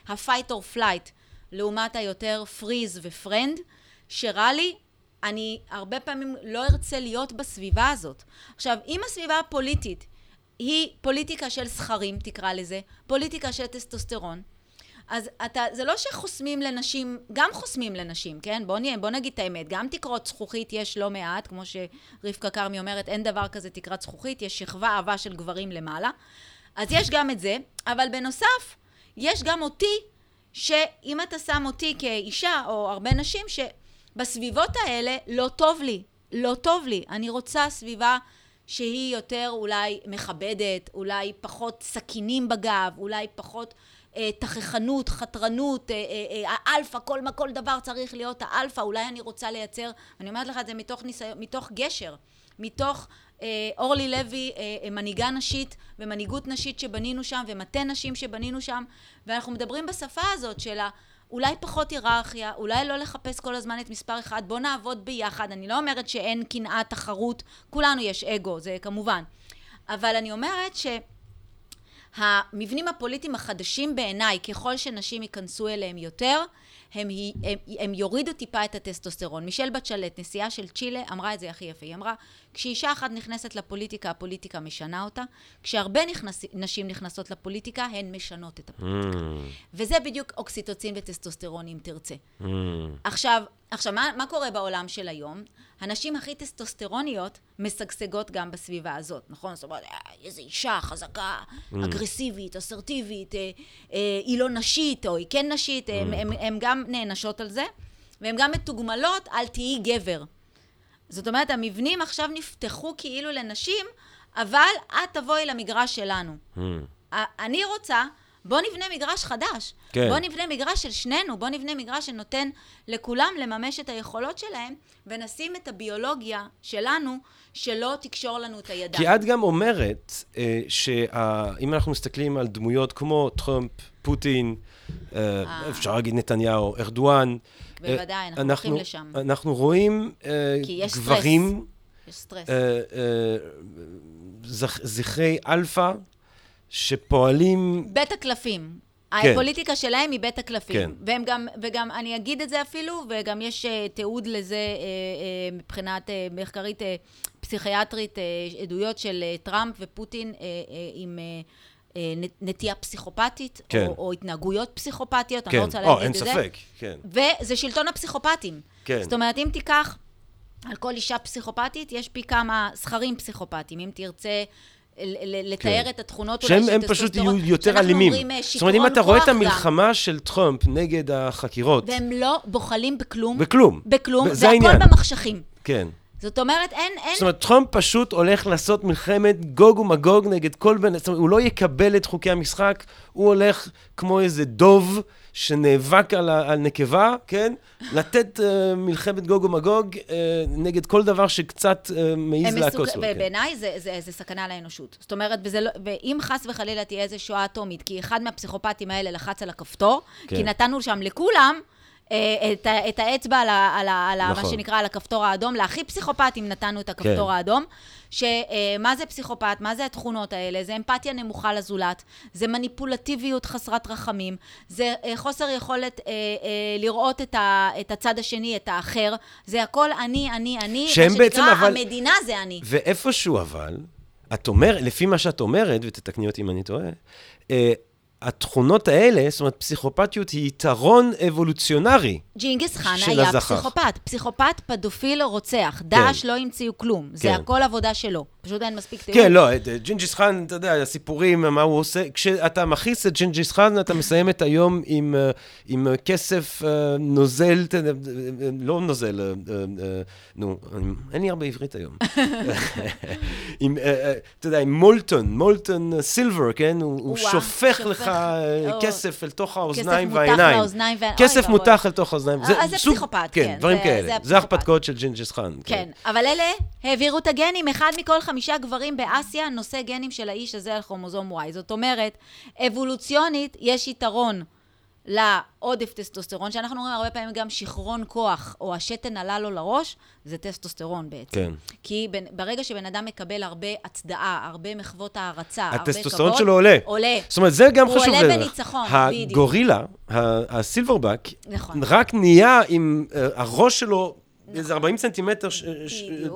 ה-fight or flight, לעומת היותר freeze ו-friend, שרע לי, אני הרבה פעמים לא ארצה להיות בסביבה הזאת. עכשיו, אם הסביבה הפוליטית היא פוליטיקה של סכרים, תקרא לזה, פוליטיקה של טסטוסטרון, אז אתה, זה לא שחוסמים לנשים, גם חוסמים לנשים, כן? בוא, נהיה, בוא נגיד את האמת, גם תקרות זכוכית יש לא מעט, כמו שרבקה כרמי אומרת, אין דבר כזה תקרת זכוכית, יש שכבה אהבה של גברים למעלה. אז יש גם את זה, אבל בנוסף, יש גם אותי, שאם אתה שם אותי כאישה, או הרבה נשים, שבסביבות האלה לא טוב לי, לא טוב לי. אני רוצה סביבה שהיא יותר אולי מכבדת, אולי פחות סכינים בגב, אולי פחות... אה, תככנות, חתרנות, אה, אה, האלפא, כל, כל דבר צריך להיות האלפא, אולי אני רוצה לייצר, אני אומרת לך את זה מתוך, ניסיון, מתוך גשר, מתוך אורלי לוי, מנהיגה נשית ומנהיגות נשית שבנינו שם ומטה נשים שבנינו שם ואנחנו מדברים בשפה הזאת של אולי פחות היררכיה, אולי לא לחפש כל הזמן את מספר אחד, בוא נעבוד ביחד, אני לא אומרת שאין קנאה, תחרות, כולנו יש אגו, זה כמובן, אבל אני אומרת ש... המבנים הפוליטיים החדשים בעיניי, ככל שנשים ייכנסו אליהם יותר, הם, הם, הם יורידו טיפה את הטסטוסטרון. מישל בצ'לט, נשיאה של צ'ילה, אמרה את זה הכי יפה. היא אמרה, כשאישה אחת נכנסת לפוליטיקה, הפוליטיקה משנה אותה. כשהרבה נכנס, נשים נכנסות לפוליטיקה, הן משנות את הפוליטיקה. Mm. וזה בדיוק אוקסיטוצין וטסטוסטרון, אם תרצה. Mm. עכשיו, עכשיו מה, מה קורה בעולם של היום? הנשים הכי טסטוסטרוניות משגשגות גם בסביבה הזאת, נכון? זאת אומרת, אה, איזו אישה חזקה, mm. אגרסיבית, אסרטיבית, אה, אה, היא לא נשית, או היא כן נשית, mm. הן גם נענשות על זה, והן גם מתוגמלות על תהיי גבר. זאת אומרת, המבנים עכשיו נפתחו כאילו לנשים, אבל את תבואי למגרש שלנו. Mm. אני רוצה בוא נבנה מגרש חדש. כן. בוא נבנה מגרש של שנינו, בוא נבנה מגרש שנותן לכולם לממש את היכולות שלהם, ונשים את הביולוגיה שלנו, שלא תקשור לנו את הידיים. כי את גם אומרת אה, שאם אנחנו מסתכלים על דמויות כמו טראמפ, פוטין, אה, אה. אפשר להגיד נתניהו, ארדואן, אה, בוודאי, אנחנו הולכים לשם. אנחנו רואים אה, כי יש גברים, יש סטרס. אה, אה, זכ- זכרי אלפא, שפועלים... בית הקלפים. כן. הפוליטיקה שלהם היא בית הקלפים. כן. והם גם, וגם, אני אגיד את זה אפילו, וגם יש אה, תיעוד לזה אה, אה, מבחינת אה, מחקרית אה, פסיכיאטרית, אה, עדויות של אה, טראמפ ופוטין אה, עם... נטייה פסיכופתית, כן. או, או התנהגויות פסיכופתיות, אני כן, לא רוצה או, להגיד אין את זה. ספק, כן. וזה שלטון הפסיכופטים. כן. זאת אומרת, אם תיקח על כל אישה פסיכופתית, יש פי כמה זכרים פסיכופטיים. אם תרצה לתאר כן. את התכונות אולי שהם של הם פשוט יהיו יותר אלימים. זאת אומרת, אם אתה רואה את כוח גם. המלחמה של טראמפ נגד החקירות, והם לא בוחלים בכלום. בכלום. בכלום, זה והכל. במחשכים. כן. זאת אומרת, אין, אין... זאת אומרת, טראמפ פשוט הולך לעשות מלחמת גוג ומגוג נגד כל בן... זאת אומרת, הוא לא יקבל את חוקי המשחק, הוא הולך כמו איזה דוב שנאבק על, ה... על נקבה, כן? לתת uh, מלחמת גוג ומגוג uh, נגד כל דבר שקצת uh, מעז מסוכ... לו. כן. ובעיניי זה, זה, זה סכנה לאנושות. זאת אומרת, וזה לא, ואם חס וחלילה תהיה איזו שואה אטומית, כי אחד מהפסיכופטים האלה לחץ על הכפתור, כן. כי נתנו שם לכולם את, ה- את האצבע על, ה, על, ה, על נכון. מה שנקרא, על הכפתור האדום. להכי פסיכופטים נתנו את הכפתור כן. האדום. שמה זה פסיכופת? מה זה התכונות האלה? זה אמפתיה נמוכה לזולת, זה מניפולטיביות חסרת רחמים, זה אה, חוסר יכולת אה, אה, לראות את, ה, את הצד השני, את האחר, זה הכל אני, אני, אני, שהם מה שנקרא, אבל- המדינה זה אני. ואיפשהו אבל, את אומרת, לפי מה שאת אומרת, ותתקני אותי אם אני טועה, אה, התכונות האלה, זאת אומרת, פסיכופתיות היא יתרון אבולוציונרי. ג'ינגיס חאן של היה הזכר. פסיכופת. פסיכופת, פדופיל, רוצח. דאעש לא המציאו כלום. זה כן. הכל עבודה שלו. פשוט אין מספיק תיאור. כן, לא, אה, ג'ינג'יס חאן, אתה יודע, הסיפורים, מה הוא עושה, כשאתה מכעיס את ג'ינג'יס חאן, אתה מסיים את היום עם, אה, עם אה, כסף נוזל, לא נוזל, נו, אין לי הרבה עברית היום. עם, אתה יודע, עם molten, molten silver, כן? הוא, הוא שופך שופך, לך אה, כסף אל תוך האוזניים והעיניים. כסף. מותך אל תוך האוזניים. אה, זה פסיכופת, כן, דברים כאלה. זה זה הפסיכופת. הרפתקאות של ג'ינג'יס חאן. כן, אבל אלה העבירו את הגנים. אחד מכל חמישה גברים באסיה נושא גנים של האיש הזה על כרומוזום Y. זאת אומרת, אבולוציונית יש יתרון לעודף טסטוסטרון, שאנחנו אומרים הרבה פעמים גם שיכרון כוח, או השתן עלה לו לראש, זה טסטוסטרון בעצם. כן. כי בין, ברגע שבן אדם מקבל הרבה הצדעה, הרבה מחוות הערצה, הרבה כבוד... הטסטוסטרון שלו עולה. עולה. זאת אומרת, זה גם הוא חשוב. עולה לדרך. בניצחון, בדיוק. הגורילה, ה silverback, נכון. רק נהיה עם אה, הראש שלו... איזה 40 סנטימטר ש-.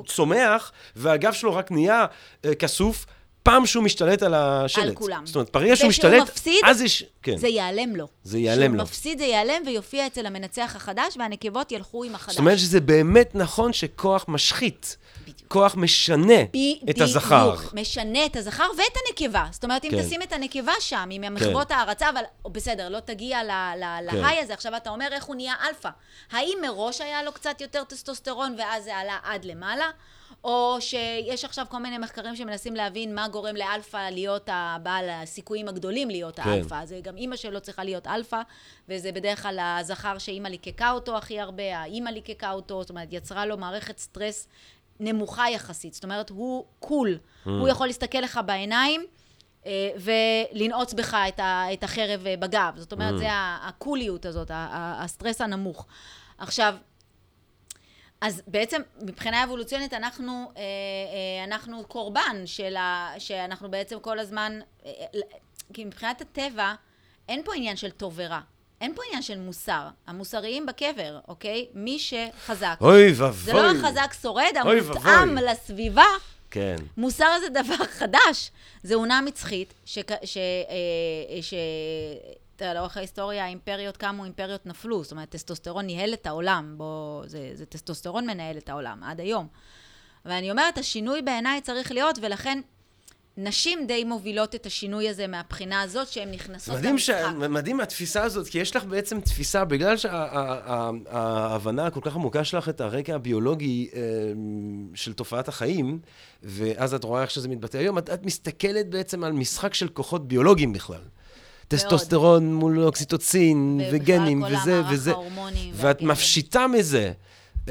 צומח, והגב שלו רק נהיה אה, כסוף, פעם שהוא משתלט על השלט. על כולם. זאת אומרת, ברגע שהוא משתלט, מפסיד, אז יש... כן. זה ייעלם לו. זה ייעלם לו. כשהוא מפסיד זה ייעלם ויופיע אצל המנצח החדש, והנקבות ילכו עם החדש. זאת אומרת שזה באמת נכון שכוח משחית. כוח משנה ב- את הזכר. בדיוק, משנה את הזכר ואת הנקבה. זאת אומרת, אם כן. תשים את הנקבה שם, עם המחוות הערצה, אבל בסדר, לא תגיע כן. ל high הזה, עכשיו אתה אומר איך הוא נהיה אלפא. האם מראש היה לו קצת יותר טסטוסטרון ואז זה עלה עד למעלה? או שיש עכשיו כל מיני מחקרים שמנסים להבין מה גורם לאלפא להיות הבעל הסיכויים הגדולים להיות כן. האלפא. זה גם אימא שלו צריכה להיות אלפא, וזה בדרך כלל הזכר שאימא ליקקה אותו הכי הרבה, האימא ליקקה אותו, זאת אומרת, יצרה לו מערכת סטרס נמוכה יחסית. זאת אומרת, הוא cool. Mm. הוא יכול להסתכל לך בעיניים אה, ולנעוץ בך את, ה, את החרב אה, בגב. זאת אומרת, Mm. זה הקוליות הזאת, הסטרס הנמוך. עכשיו, אז בעצם מבחינה אבולוציונית אנחנו, אה, אה, אנחנו קורבן של ה... שאנחנו בעצם כל הזמן... אה, כי מבחינת הטבע, אין פה עניין של טוב ורע. אין פה עניין של מוסר. המוסריים בקבר, אוקיי? מי שחזק. אוי ואבוי. זה לא החזק שורד, המותאם. לסביבה. כן. מוסר זה דבר חדש. זה אונה מצחית, ש... ש... ש... יודע, לאורך ההיסטוריה האימפריות קמו, אימפריות נפלו. זאת אומרת, טסטוסטרון ניהל את העולם. בוא, זה, זה טסטוסטרון מנהל את העולם, עד היום. ואני אומרת, השינוי בעיניי צריך להיות, ולכן נשים די מובילות את השינוי הזה מהבחינה הזאת, שהן נכנסות מדהים, ש... למשחק. מדהים התפיסה הזאת, כי יש לך בעצם תפיסה, בגלל שההבנה הכל כך עמוקה שלך את הרקע הביולוגי אה, של תופעת החיים, ואז את רואה איך שזה מתבטא היום, את, את מסתכלת בעצם על משחק של כוחות ביולוגיים בכלל. טסטוסטרון מול אוקסיטוצין, וגנים, וזה, וזה. ואת. מפשיטה מזה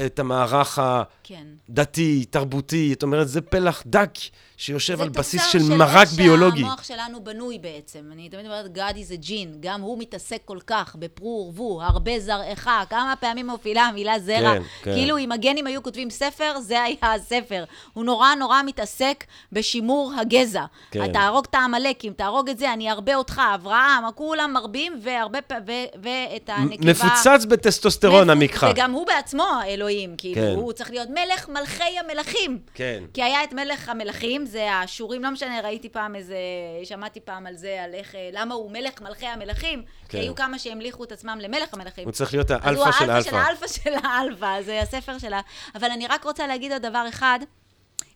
את המערך כן. הדתי, תרבותי, זאת אומרת, זה פלח דק שיושב זה על בסיס תוצר של של מרק איך ביולוגי. שהמוח שלנו בנוי בעצם. אני תמיד אומרת, God is a gene. גם הוא מתעסק כל כך בפרו ורבו, הרבה זרעך. כמה פעמים מופיעה המילה זרע. כן, כן. כאילו אם הגנים היו כותבים ספר, זה היה הספר. הוא נורא נורא מתעסק בשימור הגזע. כן. תהרוג את העמלקים, תהרוג את זה, אני ארבה אותך, אברהם, כולם מרבים, והרבה פעמים, ואת הנקבה... מפוצץ בטסטוסטרון המקחה. וגם הוא בעצמו אלוהים, כאילו, כן. הוא צריך להיות מלך מלכי המלכים. כן. כי היה את מלך המלכים, זה האשורים, לא משנה, ראיתי פעם איזה, שמעתי פעם על זה, על איך, אה, למה הוא מלך מלכי המלכים, כן. כי היו כמה שהמליכו את עצמם למלך המלכים. הוא צריך להיות הוא האלפא של האלפא של האלפא. האלפא של האלפא, זה הספר שלה. אבל אני רק רוצה להגיד עוד דבר אחד,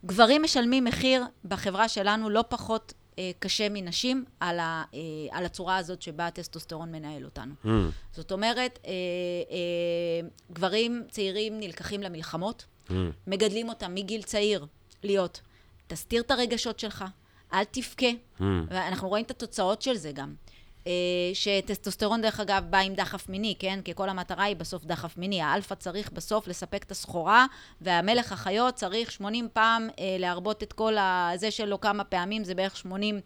גברים משלמים מחיר בחברה שלנו לא פחות קשה מנשים על, ה, אה, על הצורה הזאת שבה הטסטוסטרון מנהל אותנו. Mm. זאת אומרת, אה, אה, גברים צעירים נלקחים למלחמות, Mm. מגדלים אותם מגיל צעיר להיות, תסתיר את הרגשות שלך, אל תבכה, Mm. ואנחנו רואים את התוצאות של זה גם. אה, שטסטוסטרון, דרך אגב, בא עם דחף מיני, כן? כי כל המטרה היא בסוף דחף מיני. האלפא צריך בסוף לספק את הסחורה, והמלך החיות צריך 80 פעם אה, להרבות את כל הזה שלו כמה פעמים, זה בערך 80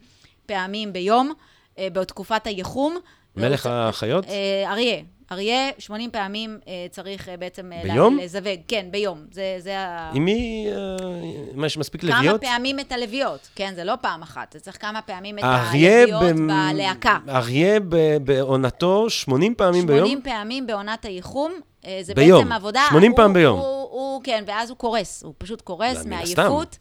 פעמים ביום, אה, בתקופת הייחום. מלך החיות? אריה. אריה, 80 פעמים אה, צריך אה, בעצם... אה, ביום? לזווג, כן, ביום. זה, זה ה... עם מי, מה, יש מספיק כמה לביאות? פעמים את הלוויות, כן, זה לא פעם אחת, זה צריך כמה פעמים את הלוויות במ- בלהקה. אריה ב- בעונתו 80 פעמים ביום? 80 פעמים בעונת הייחום, זה ביום. בעצם עבודה. 80 הוא- פעם ביום. הוא, הוא, כן, ואז הוא קורס, הוא פשוט קורס מעייפות.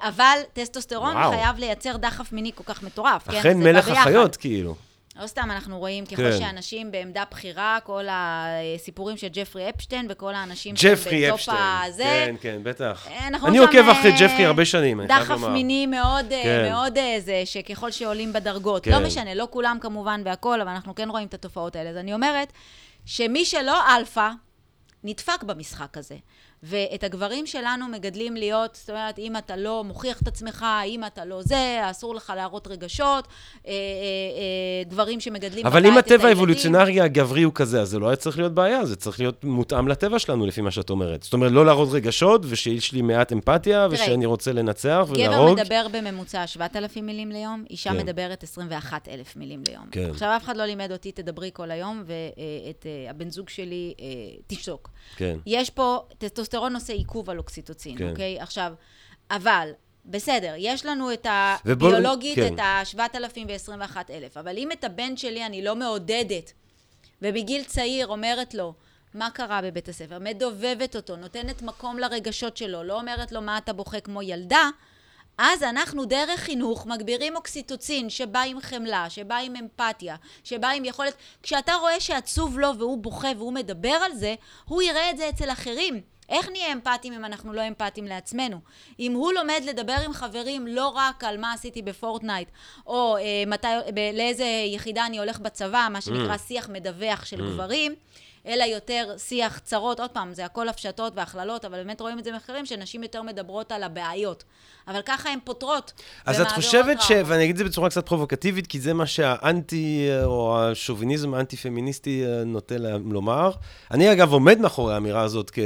אבל טסטוסטרון וואו. חייב לייצר דחף מיני כל כך מטורף, כן? אכן בא מלך. החיות, כאילו. לא סתם אנחנו רואים ככל כן. שאנשים בעמדה בכירה, כל הסיפורים של ג'פרי אפשטיין וכל האנשים ג'פרי אפשטיין. הזה. כן, כן, בטח. אה, נכון אני שם, עוקב אחרי אה, ג'פרי הרבה שנים, אני חייב דחף לומר. מיני מאוד, אה, כן. מאוד זה, שככל שעולים בדרגות, כן. לא משנה, לא כולם כמובן והכול, אבל אנחנו כן רואים את התופעות האלה. אז אני אומרת, שמי שלא אלפא, נדפק במשחק הזה. ואת הגברים שלנו מגדלים להיות, זאת אומרת, אם אתה לא מוכיח את עצמך, אם אתה לא זה, אסור לך להראות רגשות, אה, אה, אה, גברים שמגדלים אבל אם הטבע. האבולוציונרי הגברי הוא כזה, אז זה לא היה צריך להיות בעיה, זה צריך להיות מותאם לטבע שלנו, לפי מה שאת אומרת. זאת אומרת, לא להראות רגשות, ושיש לי מעט אמפתיה, תראה, ושאני רוצה לנצח גבר ולהרוג. מדבר בממוצע 7,000 מילים ליום, אישה כן. מדברת 21,000 מילים ליום. כן. עכשיו, אף אחד לא לימד אותי, תדברי כל היום, ואת אה, הבן זוג שלי אה, תשתוק. כן. יש פה, טסטוסטרון עושה עיכוב על אוקסיטוצין, כן. אוקיי? עכשיו, אבל, בסדר, יש לנו את ובוא- הביולוגית, כן. את ה-7,000 ו-21,000, אבל אם את הבן שלי אני לא מעודדת, ובגיל צעיר אומרת לו, מה קרה בבית הספר? מדובבת אותו, נותנת מקום לרגשות שלו, לא אומרת לו מה אתה בוכה כמו ילדה, אז אנחנו דרך חינוך מגבירים אוקסיטוצין שבא עם חמלה, שבא עם אמפתיה, שבא עם יכולת... כשאתה רואה שעצוב לו והוא בוכה והוא מדבר על זה, הוא יראה את זה אצל אחרים. איך נהיה אמפתיים אם אנחנו לא אמפתיים לעצמנו? אם הוא לומד לדבר עם חברים לא רק על מה עשיתי בפורטנייט, או אה, מתי, ב- לאיזה יחידה אני הולך בצבא, מה שנקרא שיח מדווח של גברים, אלא יותר שיח צרות, עוד פעם, זה הכל הפשטות והכללות, אבל באמת רואים את זה במחקרים, שנשים יותר מדברות על הבעיות. אבל ככה הן פותרות. אז את חושבת ש... ואני אגיד את זה בצורה קצת פרובוקטיבית, כי זה מה שהאנטי, אה, או השוביניזם האנטי-פמיניסטי אה, נוטה לומר. אני אגב עומד מאחורי האמירה הזאת כ...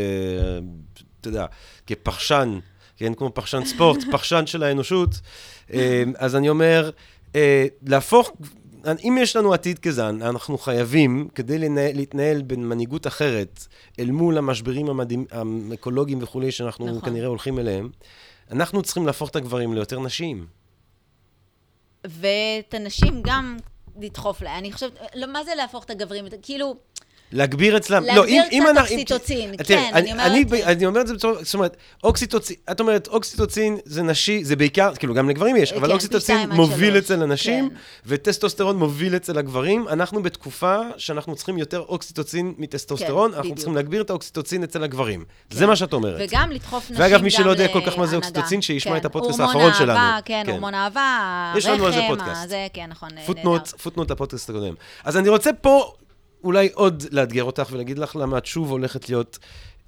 אתה יודע, כפחשן, כן, כמו פחשן ספורט, פחשן של האנושות. אה, אז אני אומר, להפוך... אם יש לנו עתיד כזן, אנחנו חייבים, כדי לנהל, להתנהל במנהיגות אחרת, אל מול המשברים המדהים, האקולוגיים וכולי, שאנחנו נכון. כנראה הולכים אליהם, אנחנו צריכים להפוך את הגברים ליותר נשיים. ואת הנשים גם לדחוף להם. אני חושבת, לא, מה זה להפוך את הגברים? כאילו, להגביר אצלם. להגביר לא, אם, קצת אם אנחנו- אוקסיטוצין, תראה, כן, אני, אני אני, אומרת- אני אומר את זה בצורה, זאת אומרת, אוקסיטוצין, את אומרת, אוקסיטוצין זה נשי, זה בעיקר, כאילו, גם לגברים יש, אבל כן, אוקסיטוצין מוביל שלוש, אצל הנשים, כן. וטסטוסטרון מוביל אצל הגברים. אנחנו בתקופה שאנחנו צריכים יותר אוקסיטוצין מטסטוסטרון, כן, אנחנו בדיוק. צריכים להגביר את האוקסיטוצין אצל הגברים. זה מה שאת אומרת. וגם לדחוף נשים ואגב, מי שלא יודע כל כך מה זה. אוקסיטוצין, שישמע כן, את הפודקאסט האחרון שלנו. כן, כן. הורמון אהבה, זה הרחם. הזה, כן, נכון, פוטנוט, נהדר. פוטנוט לפודקאסט הקודם. אז אני רוצה פה אולי עוד לאתגר אותך ולהגיד לך למה את שוב הולכת להיות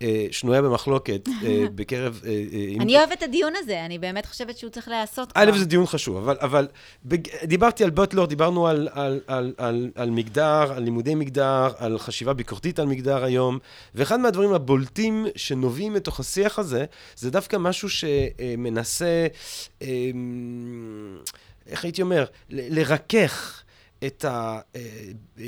אה, שנויה במחלוקת אה, בקרב... אה, אה, עם- אני אוהבת את הדיון הזה, אני באמת חושבת שהוא צריך להיעשות כבר. א', זה דיון חשוב, אבל, אבל בג... דיברתי על בוטלור, דיברנו על, על, על, על, על מגדר, על לימודי מגדר, על חשיבה ביקורתית על מגדר היום, ואחד מהדברים הבולטים שנובעים מתוך השיח הזה, זה דווקא משהו שמנסה, אמ, איך הייתי אומר, ל- לרכך. את, ה, אה,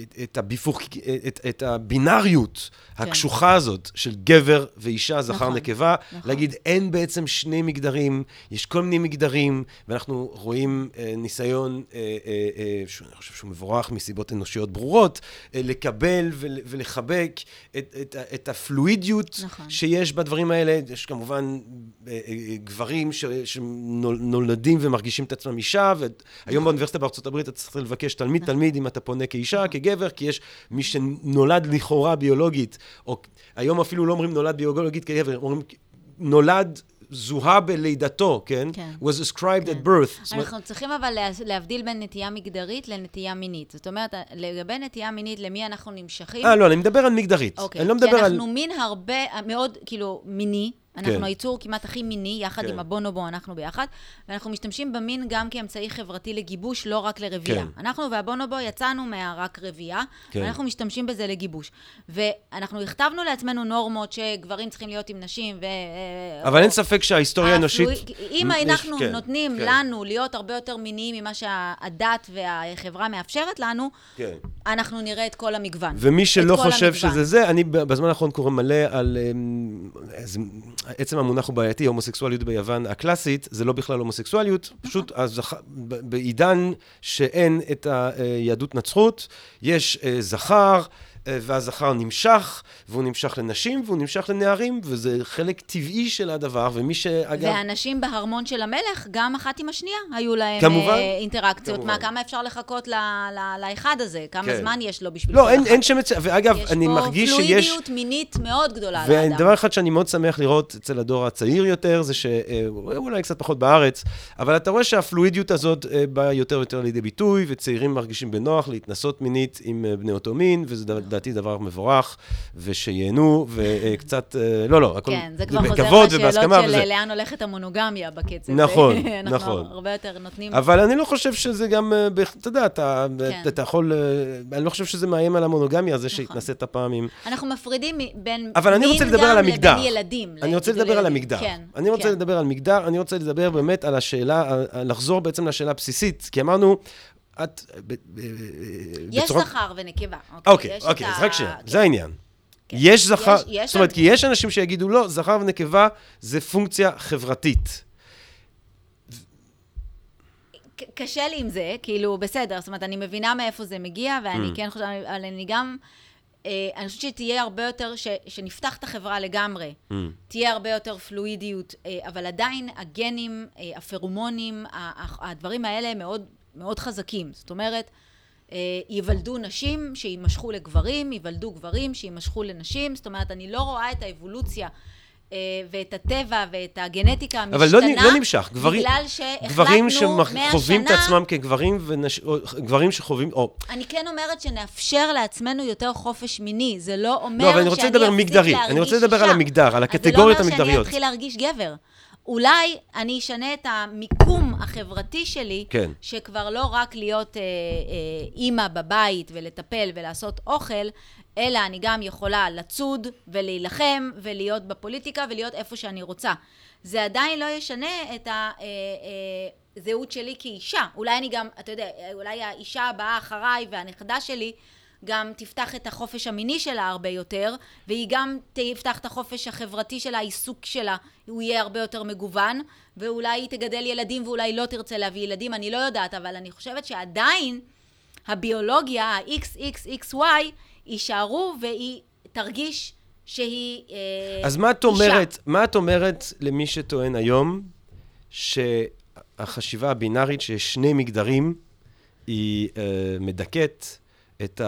את, את, הביפוך, את, את הבינאריות כן. הקשוחה הזאת של גבר ואישה, זכר נכון, נקבה, נכון. להגיד אין בעצם שני מגדרים, יש כל מיני מגדרים, ואנחנו רואים אה, ניסיון, אה, אה, אה, שאני חושב שהוא מבורך מסיבות אנושיות ברורות, אה, לקבל ול, ולחבק את, את, את הפלואידיות נכון. שיש בדברים האלה. יש כמובן אה, אה, גברים ש, שנולדים ומרגישים את עצמם אישה, והיום באוניברסיטה בארצות הברית אתה צריך לבקש תלמיד, תלמיד, אם אתה פונה כאישה, כגבר, כי יש מי שנולד לכאורה ביולוגית, או היום אפילו לא אומרים נולד ביולוגית כגבר, אומרים נולד, זוהה בלידתו, כן? כן. was ascribed כן. at birth. זאת אומרת, אנחנו צריכים אבל לה- להבדיל בין נטייה מגדרית לנטייה מינית. זאת אומרת, לגבי נטייה מינית, למי אנחנו נמשכים? אה, לא, אני מדבר על מגדרית. אוקיי, אני לא כי מדבר על... אנחנו מין הרבה, מאוד, כאילו, מיני. אנחנו כן. היצור כמעט הכי מיני, יחד כן. עם הבונובו אנחנו ביחד, ואנחנו משתמשים במין גם כאמצעי חברתי לגיבוש, לא רק לרבייה. כן. אנחנו והבונובו יצאנו מהרק רבייה, כן. ואנחנו משתמשים בזה לגיבוש. ואנחנו הכתבנו לעצמנו נורמות שגברים צריכים להיות עם נשים, ו... אבל אין ספק שההיסטוריה האנושית... הפלואי- אם יש- אנחנו כן, נותנים כן, לנו להיות הרבה יותר מיניים ממה שהדת והחברה מאפשרת לנו, כן. אנחנו נראה את כל המגוון. ומי שלא חושב המגוון. שזה זה, אני בזמן האחרון קורא מלא על... אמ, איזה- עצם המונח הוא בעייתי, הומוסקסואליות ביוון הקלאסית, זה לא בכלל הומוסקסואליות, נכון. פשוט הזכ... ב- בעידן שאין את היהדות נצרות, יש אה, זכר. אה, והזכר נמשך, והוא נמשך לנשים, והוא נמשך לנערים, וזה חלק טבעי של הדבר, ומי שאגב... והאנשים בהרמון של המלך, גם אחת עם השנייה, היו להם כמובן, אה, אינטראקציות. כמובן. מה, כמה אפשר לחכות ל- ל- לאחד הזה? כמה כן. זמן יש לו בשביל לא, אין? אין שם... ואגב, אני מרגיש יש פה שיש... פלואידיות מינית מאוד גדולה לאדם. ודבר אחד שאני מאוד שמח לראות אצל הדור הצעיר יותר, זה שאולי קצת פחות בארץ, אבל אתה רואה שהפלואידיות הזאת אה, באה יותר ויותר לידי ביטוי, וצעירים מרגישים בנוח להתנסות מינית עם אה, בני אותו מין, וזה ד- לדעתי דבר מבורך, ושיהנו, וקצת, אה, לא, לא, הכל כן, זה כבר חוזר בכבוד לשאלות ובהסכמה של וזה. לאן הולכת המונוגמיה בקצב. נכון, אנחנו נכון. הרבה יותר נותנים... אבל אני לא חושב שזה גם, אה, אתה יודע, אתה, כן. אתה יכול, אה, אני לא חושב שזה מאיים על המונוגמיה, זה שהתנסית פעם עם... אנחנו מפרידים בין אבל אני רוצה לדבר על המגדר. לבין ילדים. אני רוצה לדבר על. המגדר. כן, אני רוצה כן. לדבר על מגדר, אני רוצה לדבר באמת על השאלה, לחזור בעצם לשאלה הבסיסית, כי אמרנו, את... ב- ב- יש בצורה- זכר ונקבה. אוקיי, אוקיי, את אז רק שנייה, כן. זה העניין. כן. יש זכר, יש- יש זאת אומרת, כי יש אנשים שיגידו, לא, זכר ונקבה זה פונקציה חברתית. קשה לי עם זה, כאילו, בסדר, זאת אומרת, אני מבינה מאיפה זה מגיע, ואני Mm. כן חושבת, אבל אני גם, אה, אני חושבת שתהיה הרבה יותר, ש, שנפתח את החברה לגמרי, Mm. תהיה הרבה יותר פלואידיות, אה, אבל עדיין הגנים, אה, הפרומונים, הדברים האלה מאוד, מאוד חזקים. זאת אומרת, אה, ייוולדו נשים שיימשכו לגברים, ייוולדו גברים שיימשכו לנשים, זאת אומרת, אני לא רואה את האבולוציה. אה, ואת הטבע ואת הגנטיקה המשתנה, אבל לא לא נמשך. גברים- בגלל שהחלטנו גברים 100 שחווים את עצמם כגברים, ונש... או גברים שחווים, או... אני כן אומרת שנאפשר לעצמנו יותר חופש מיני. זה לא אומר לא, אבל אני רוצה שאני לדבר אפסיק מגדרי. אני רוצה לדבר על. המגדר, על הקטגוריות זה לא אומר שאני המגדריות. אתחיל להרגיש גבר. אולי אני אשנה את המיקום החברתי שלי, כן. שכבר לא רק להיות אה, אה, אימא בבית ולטפל ולעשות אוכל, אלא אני גם יכולה לצוד ולהילחם ולהיות בפוליטיקה ולהיות איפה שאני רוצה. זה עדיין לא ישנה את הזהות שלי כאישה. אולי אני גם, אתה יודע, אולי האישה הבאה אחריי והנכדה שלי גם תפתח את החופש המיני שלה הרבה יותר, והיא גם תפתח את החופש החברתי שלה, העיסוק שלה, הוא יהיה הרבה יותר מגוון, ואולי היא תגדל ילדים ואולי לא תרצה להביא ילדים, אני לא יודעת, אבל אני חושבת שעדיין הביולוגיה, ה-XXXY, יישארו והיא תרגיש שהיא אה, אז מה את אישה. אומרת, מה את אומרת למי שטוען היום שהחשיבה הבינארית שיש שני מגדרים, היא אה, מדכאת את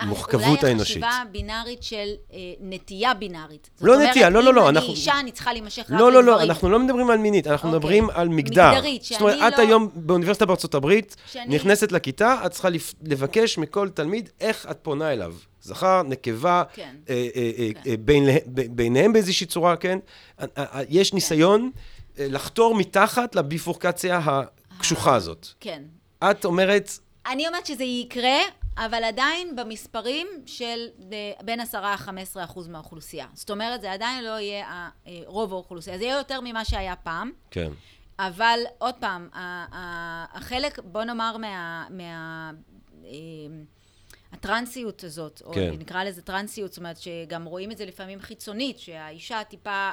המוחכבות האנושית? אולי החשיבה הבינארית של אה, נטייה בינארית. זאת לא אומרת, נטייה, לא, לא, לא, אם אנחנו- אני אישה, אני צריכה להימשך רק לא, לא, לא, לגברים. אנחנו לא מדברים על מינית, אנחנו אוקיי. מדברים על מגדר. מגדרית, זאת אומרת, שאני את לא- היום באוניברסיטה בארצות הברית, שאני- נכנסת לכיתה, את צריכה לבקש מכל תלמיד איך את פונה אליו. זכר, נקבה, כן. אה, אה, אה, כן. אה, בין, ביניהם באיזושהי צורה, כן? אה, אה, יש ניסיון אה, לחתור מתחת לביפורקציה הקשוחה הזאת. כן. את אומרת, אני אומרת שזה יקרה, אבל עדיין במספרים של אה, בין 10 ל-15 אחוז מהאוכלוסייה. זאת אומרת, זה עדיין לא יהיה ה- אה, רוב האוכלוסייה. זה יהיה יותר ממה שהיה פעם. כן, אבל עוד פעם, החלק, בוא נאמר, מה... מה אה, הטרנסיות הזאת, או כן. נקרא לזה טרנסיות, זאת אומרת שגם רואים את זה לפעמים חיצונית, שהאישה טיפה,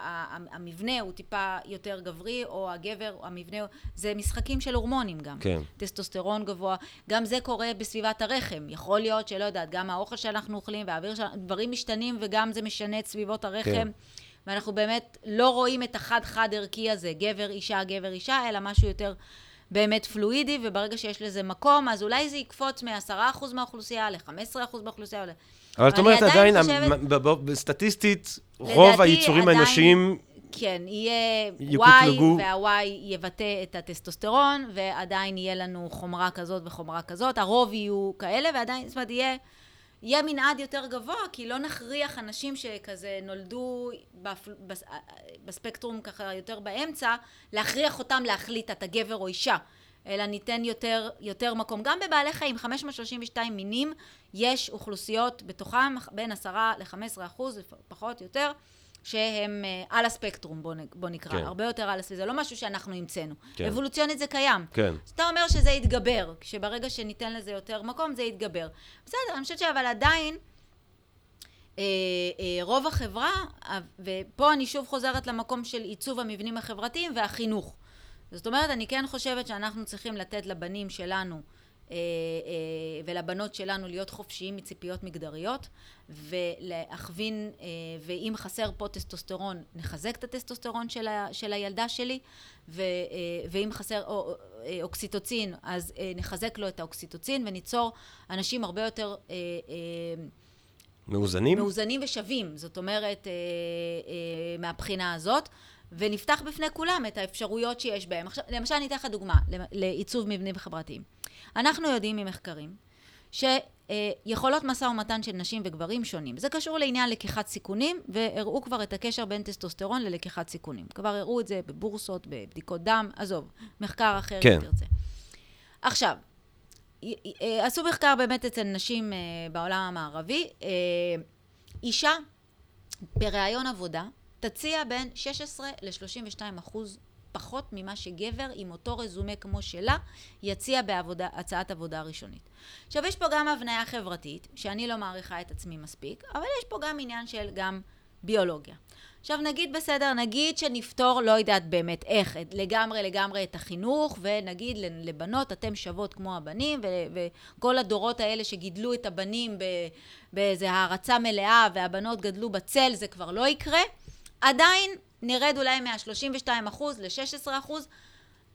המבנה הוא טיפה יותר גברי, או הגבר, המבנה, זה משחקים של הורמונים גם. כן. טסטוסטרון גבוה, גם זה קורה בסביבת הרחם. יכול להיות שלא יודעת, גם האוכל שאנחנו אוכלים והאוויר שלנו, דברים משתנים וגם זה משנה את סביבות הרחם. כן. ואנחנו באמת לא רואים את החד-חד ערכי הזה, גבר, אישה, גבר, אישה, אלא משהו יותר באמת פלואידי, וברגע שיש לזה מקום, אז אולי זה יקפוץ מ-10% מהאוכלוסייה ל-15% מהאוכלוסייה. אבל את אומרת עדיין, סטטיסטית, רוב היצורים האנושיים, כן, יהיה. Y, וה-Y יבטא את הטסטוסטרון, ועדיין יהיה לנו חומרה כזאת וחומרה כזאת. הרוב יהיו כאלה, ועדיין, זאת אומרת, יהיה, יהיה מנעד יותר גבוה, כי לא נכריח אנשים שכזה נולדו בפ, בס, בספקטרום ככה יותר באמצע, להכריח אותם להחליט אתה גבר או אישה. אלא ניתן יותר, יותר מקום. גם בבעלי חיים, 532 מינים, יש אוכלוסיות בתוכם בין 10 ל-15 אחוז, פחות, יותר, שהם אה, על הספקטרום, בוא, נ- בוא נקרא. כן. הרבה יותר על הספקטרום. זה לא משהו שאנחנו המצאנו. כן. אבולוציונית זה קיים. כן. אז אתה אומר שזה יתגבר, שברגע שניתן לזה יותר מקום, זה יתגבר. בסדר, אני חושבת שאבל עדיין, אה, אה, רוב החברה, אה, ופה אני שוב חוזרת למקום של עיצוב המבנים החברתיים והחינוך. זאת אומרת, אני כן חושבת שאנחנו צריכים לתת לבנים שלנו אה, ולבנות שלנו להיות חופשיים מציפיות מגדריות ולהכווין, אה, ואם חסר פה טסטוסטרון, נחזק את הטסטוסטרון של, ה, של הילדה שלי, ו, אה, ואם חסר או, אה, אוקסיטוצין, אז אה, נחזק לו את האוקסיטוצין וניצור אנשים הרבה יותר אה, אה, מאוזנים? מאוזנים ושווים, זאת אומרת, אה, אה, מהבחינה הזאת, ונפתח בפני כולם את האפשרויות שיש בהם. עכשיו, למשל, אני אתן לך דוגמה לעיצוב מבנים חברתיים. אנחנו יודעים ממחקרים שיכולות משא ומתן של נשים וגברים שונים. זה קשור לעניין לקיחת סיכונים, והראו כבר את הקשר בין טסטוסטרון ללקיחת סיכונים. כבר הראו את זה בבורסות, בבדיקות דם, עזוב, מחקר אחר כן. אם תרצה. עכשיו, אה, עשו מחקר באמת אצל נשים אה, בעולם המערבי. אה, אישה בראיון עבודה תציע בין 16 ל-32 אחוז פחות ממה שגבר עם אותו רזומה כמו שלה יציע בהצעת עבודה ראשונית. עכשיו יש פה גם הבניה חברתית, שאני לא מעריכה את עצמי מספיק, אבל יש פה גם עניין של גם ביולוגיה. עכשיו נגיד בסדר, נגיד שנפתור, לא יודעת באמת איך, לגמרי לגמרי את החינוך, ונגיד לבנות אתם שוות כמו הבנים, וכל הדורות האלה שגידלו את הבנים באיזה הערצה מלאה, והבנות גדלו בצל, זה כבר לא יקרה. עדיין נרד אולי מה-32% ל-16%,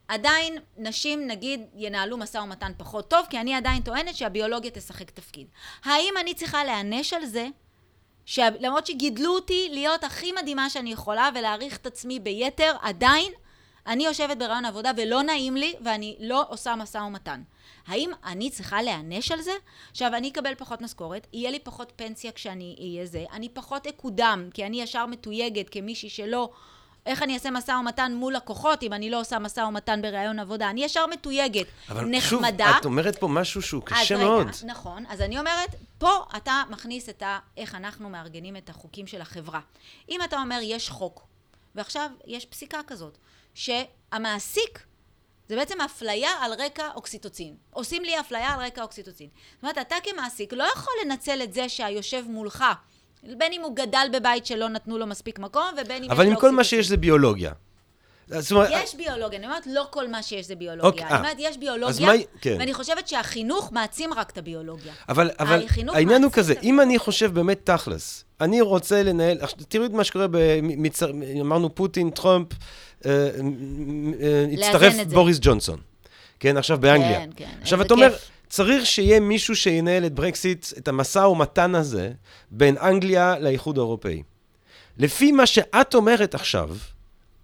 עדיין נשים נגיד ינהלו משא ומתן פחות טוב, כי אני עדיין טוענת שהביולוגיה תשחק תפקיד. האם אני צריכה להיענש על זה, שלמרות שגידלו אותי להיות הכי מדהימה שאני יכולה ולהעריך את עצמי ביתר, עדיין אני יושבת ברעיון עבודה ולא נעים לי ואני לא עושה משא ומתן. האם אני צריכה להיענש על זה? עכשיו, אני אקבל פחות משכורת, יהיה לי פחות פנסיה כשאני אהיה זה, אני פחות אקודם, כי אני ישר מתויגת כמישהי שלא... איך אני אעשה משא ומתן מול לקוחות אם אני לא עושה משא ומתן בראיון עבודה? אני ישר מתויגת, אבל נחמדה. שוב, את אומרת פה משהו שהוא קשה אז מאוד. רגע, נכון. אז אני אומרת, פה אתה מכניס את ה... איך אנחנו מארגנים את החוקים של החברה. אם אתה אומר, יש חוק, ועכשיו יש פסיקה כזאת, שהמעסיק, זה בעצם אפליה על רקע אוקסיטוצין. עושים לי אפליה על רקע אוקסיטוצין. זאת אומרת, אתה כמעסיק לא יכול לנצל את זה שהיושב מולך, בין אם הוא גדל בבית שלא נתנו לו מספיק מקום, ובין אם יש לו אבל אם כל מה אוקסיטוצין. שיש זה ביולוגיה. אומרת, יש ביולוגיה, אני אומרת לא כל מה שיש זה ביולוגיה. אוקיי, אני אה. אומרת יש ביולוגיה, מה- כן. ואני חושבת שהחינוך מעצים רק את הביולוגיה. אבל, אבל העניין הוא כזה, אם אני חושב באמת תכלס, אני רוצה לנהל, תראו את מה שקורה, במצר, אמרנו פוטין, טראמפ, אה, אה, הצטרף את זה. בוריס ג'ונסון, כן, עכשיו באנגליה. כן, כן, עכשיו, אתה אומר, כיף. צריך שיהיה מישהו שינהל את ברקסיט, את המשא ומתן הזה, בין אנגליה לאיחוד האירופאי. לפי מה שאת אומרת עכשיו,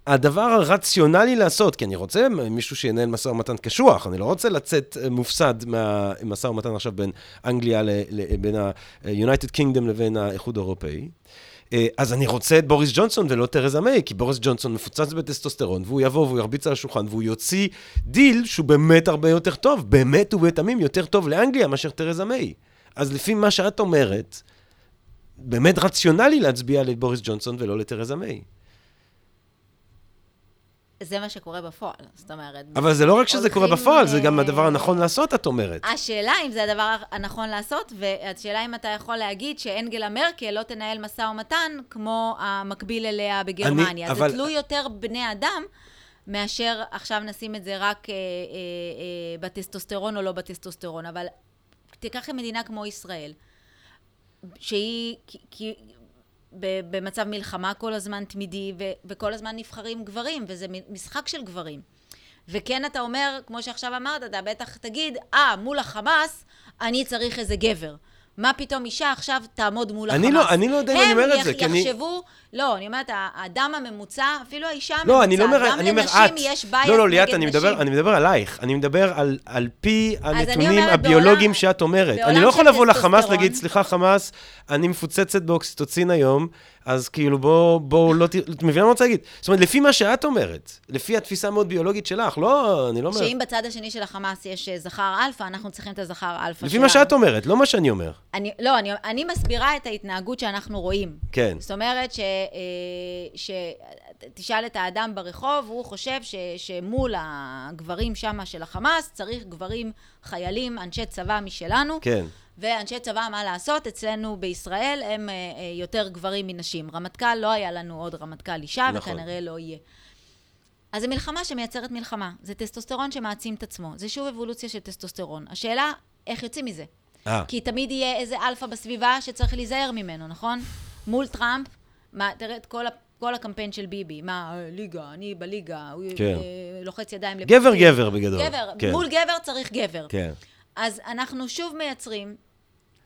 הדבר הרציונלי לעשות, כי אני רוצה מישהו שינהל משא ומתן קשוח, אני לא רוצה לצאת אה, מופסד מהמשא ומתן עכשיו בין אנגליה, ל, ל, בין ה-United Kingdom לבין האיחוד האירופאי. אה, אז אני רוצה את בוריס ג'ונסון ולא תרזה מיי, כי בוריס ג'ונסון מפוצץ בטסטוסטרון, והוא יבוא והוא ירביץ על השולחן, והוא יוציא דיל שהוא באמת הרבה יותר טוב, באמת ובתמים יותר טוב לאנגליה מאשר תרזה מיי. אז לפי מה שאת אומרת, באמת רציונלי להצביע לבוריס ג'ונסון ולא לתרזה מיי. זה מה שקורה בפועל, זאת אומרת... אבל זה לא רק שזה קורה בפועל, זה גם אה, הדבר הנכון לעשות, את אומרת. השאלה אם זה הדבר הנכון לעשות, והשאלה אם אתה יכול להגיד שאנגלה מרקל לא תנהל משא ומתן כמו המקביל אליה בגרמניה. אני- אבל- זה תלוי יותר בני אדם. מאשר עכשיו נשים את זה רק אה, אה, אה, בטסטוסטרון או לא בטסטוסטרון, אבל תיקח מדינה כמו ישראל, שהיא כי, כי, במצב מלחמה כל הזמן תמידי, ו, וכל הזמן נבחרים גברים, וזה משחק של גברים. וכן אתה אומר, כמו שעכשיו אמרת, אתה בטח תגיד, אה, מול החמאס, אני צריך איזה גבר. מה פתאום אישה עכשיו תעמוד מול אני החמאס? לא- אני לא יודע אם אני אומר את זה, כי הם אני- יחשבו, לא, אני אומרת, האדם הממוצע, אפילו האישה הממוצעת, לא, אני לא אומר, גם אני אומר לנשים את. יש bias לא, לא, ליאת, אני מדבר. אני מדבר עלייך. אני מדבר על, על פי אני הנתונים הביולוגיים בעולם- שאת אומרת. אני לא יכול לבוא לחמאס להגיד, סליחה, חמאס, אני מפוצצת באוקסיטוצין היום, אז כאילו בואו, בואו, לא ת... את מבינה מה אני רוצה להגיד? זאת אומרת, לפי מה שאת אומרת, לפי התפיסה המאוד ביולוגית שלך, לא, אני לא אומר... שאם בצד השני של החמאס יש אה, זכר אלפא, אנחנו צריכים את הזכר אלפא שלנו. לפי מה שאת אומרת, לא מה שאני אומר. אני, לא, אני, אני מסבירה את ההתנהגות שאנחנו רואים. כן. זאת אומרת ש... אה, ש תשאל את האדם ברחוב, הוא חושב ש, שמול הגברים שמה של החמאס, צריך גברים, חיילים, אנשי צבא משלנו. כן. ואנשי צבא, מה לעשות? אצלנו בישראל הם אה, אה, יותר גברים מנשים. רמטכ"ל, לא היה לנו עוד רמטכ"ל אישה, נכון. וכנראה לא יהיה. אז זו מלחמה שמייצרת מלחמה. זה טסטוסטרון שמעצים את עצמו. זה שוב אבולוציה של טסטוסטרון. השאלה, איך יוצאים מזה? אה, כי תמיד יהיה איזה אלפא בסביבה שצריך להיזהר ממנו, נכון? מול טראמפ, מה, תראה את כל, כל הקמפיין של ביבי, מה, אה, ליגה, אני בליגה, הוא כן. אה, לוחץ ידיים גבר לפוטין. גבר בגדול. גבר, כן. מול גבר צריך גבר. כן. אז אנחנו שוב מייצרים,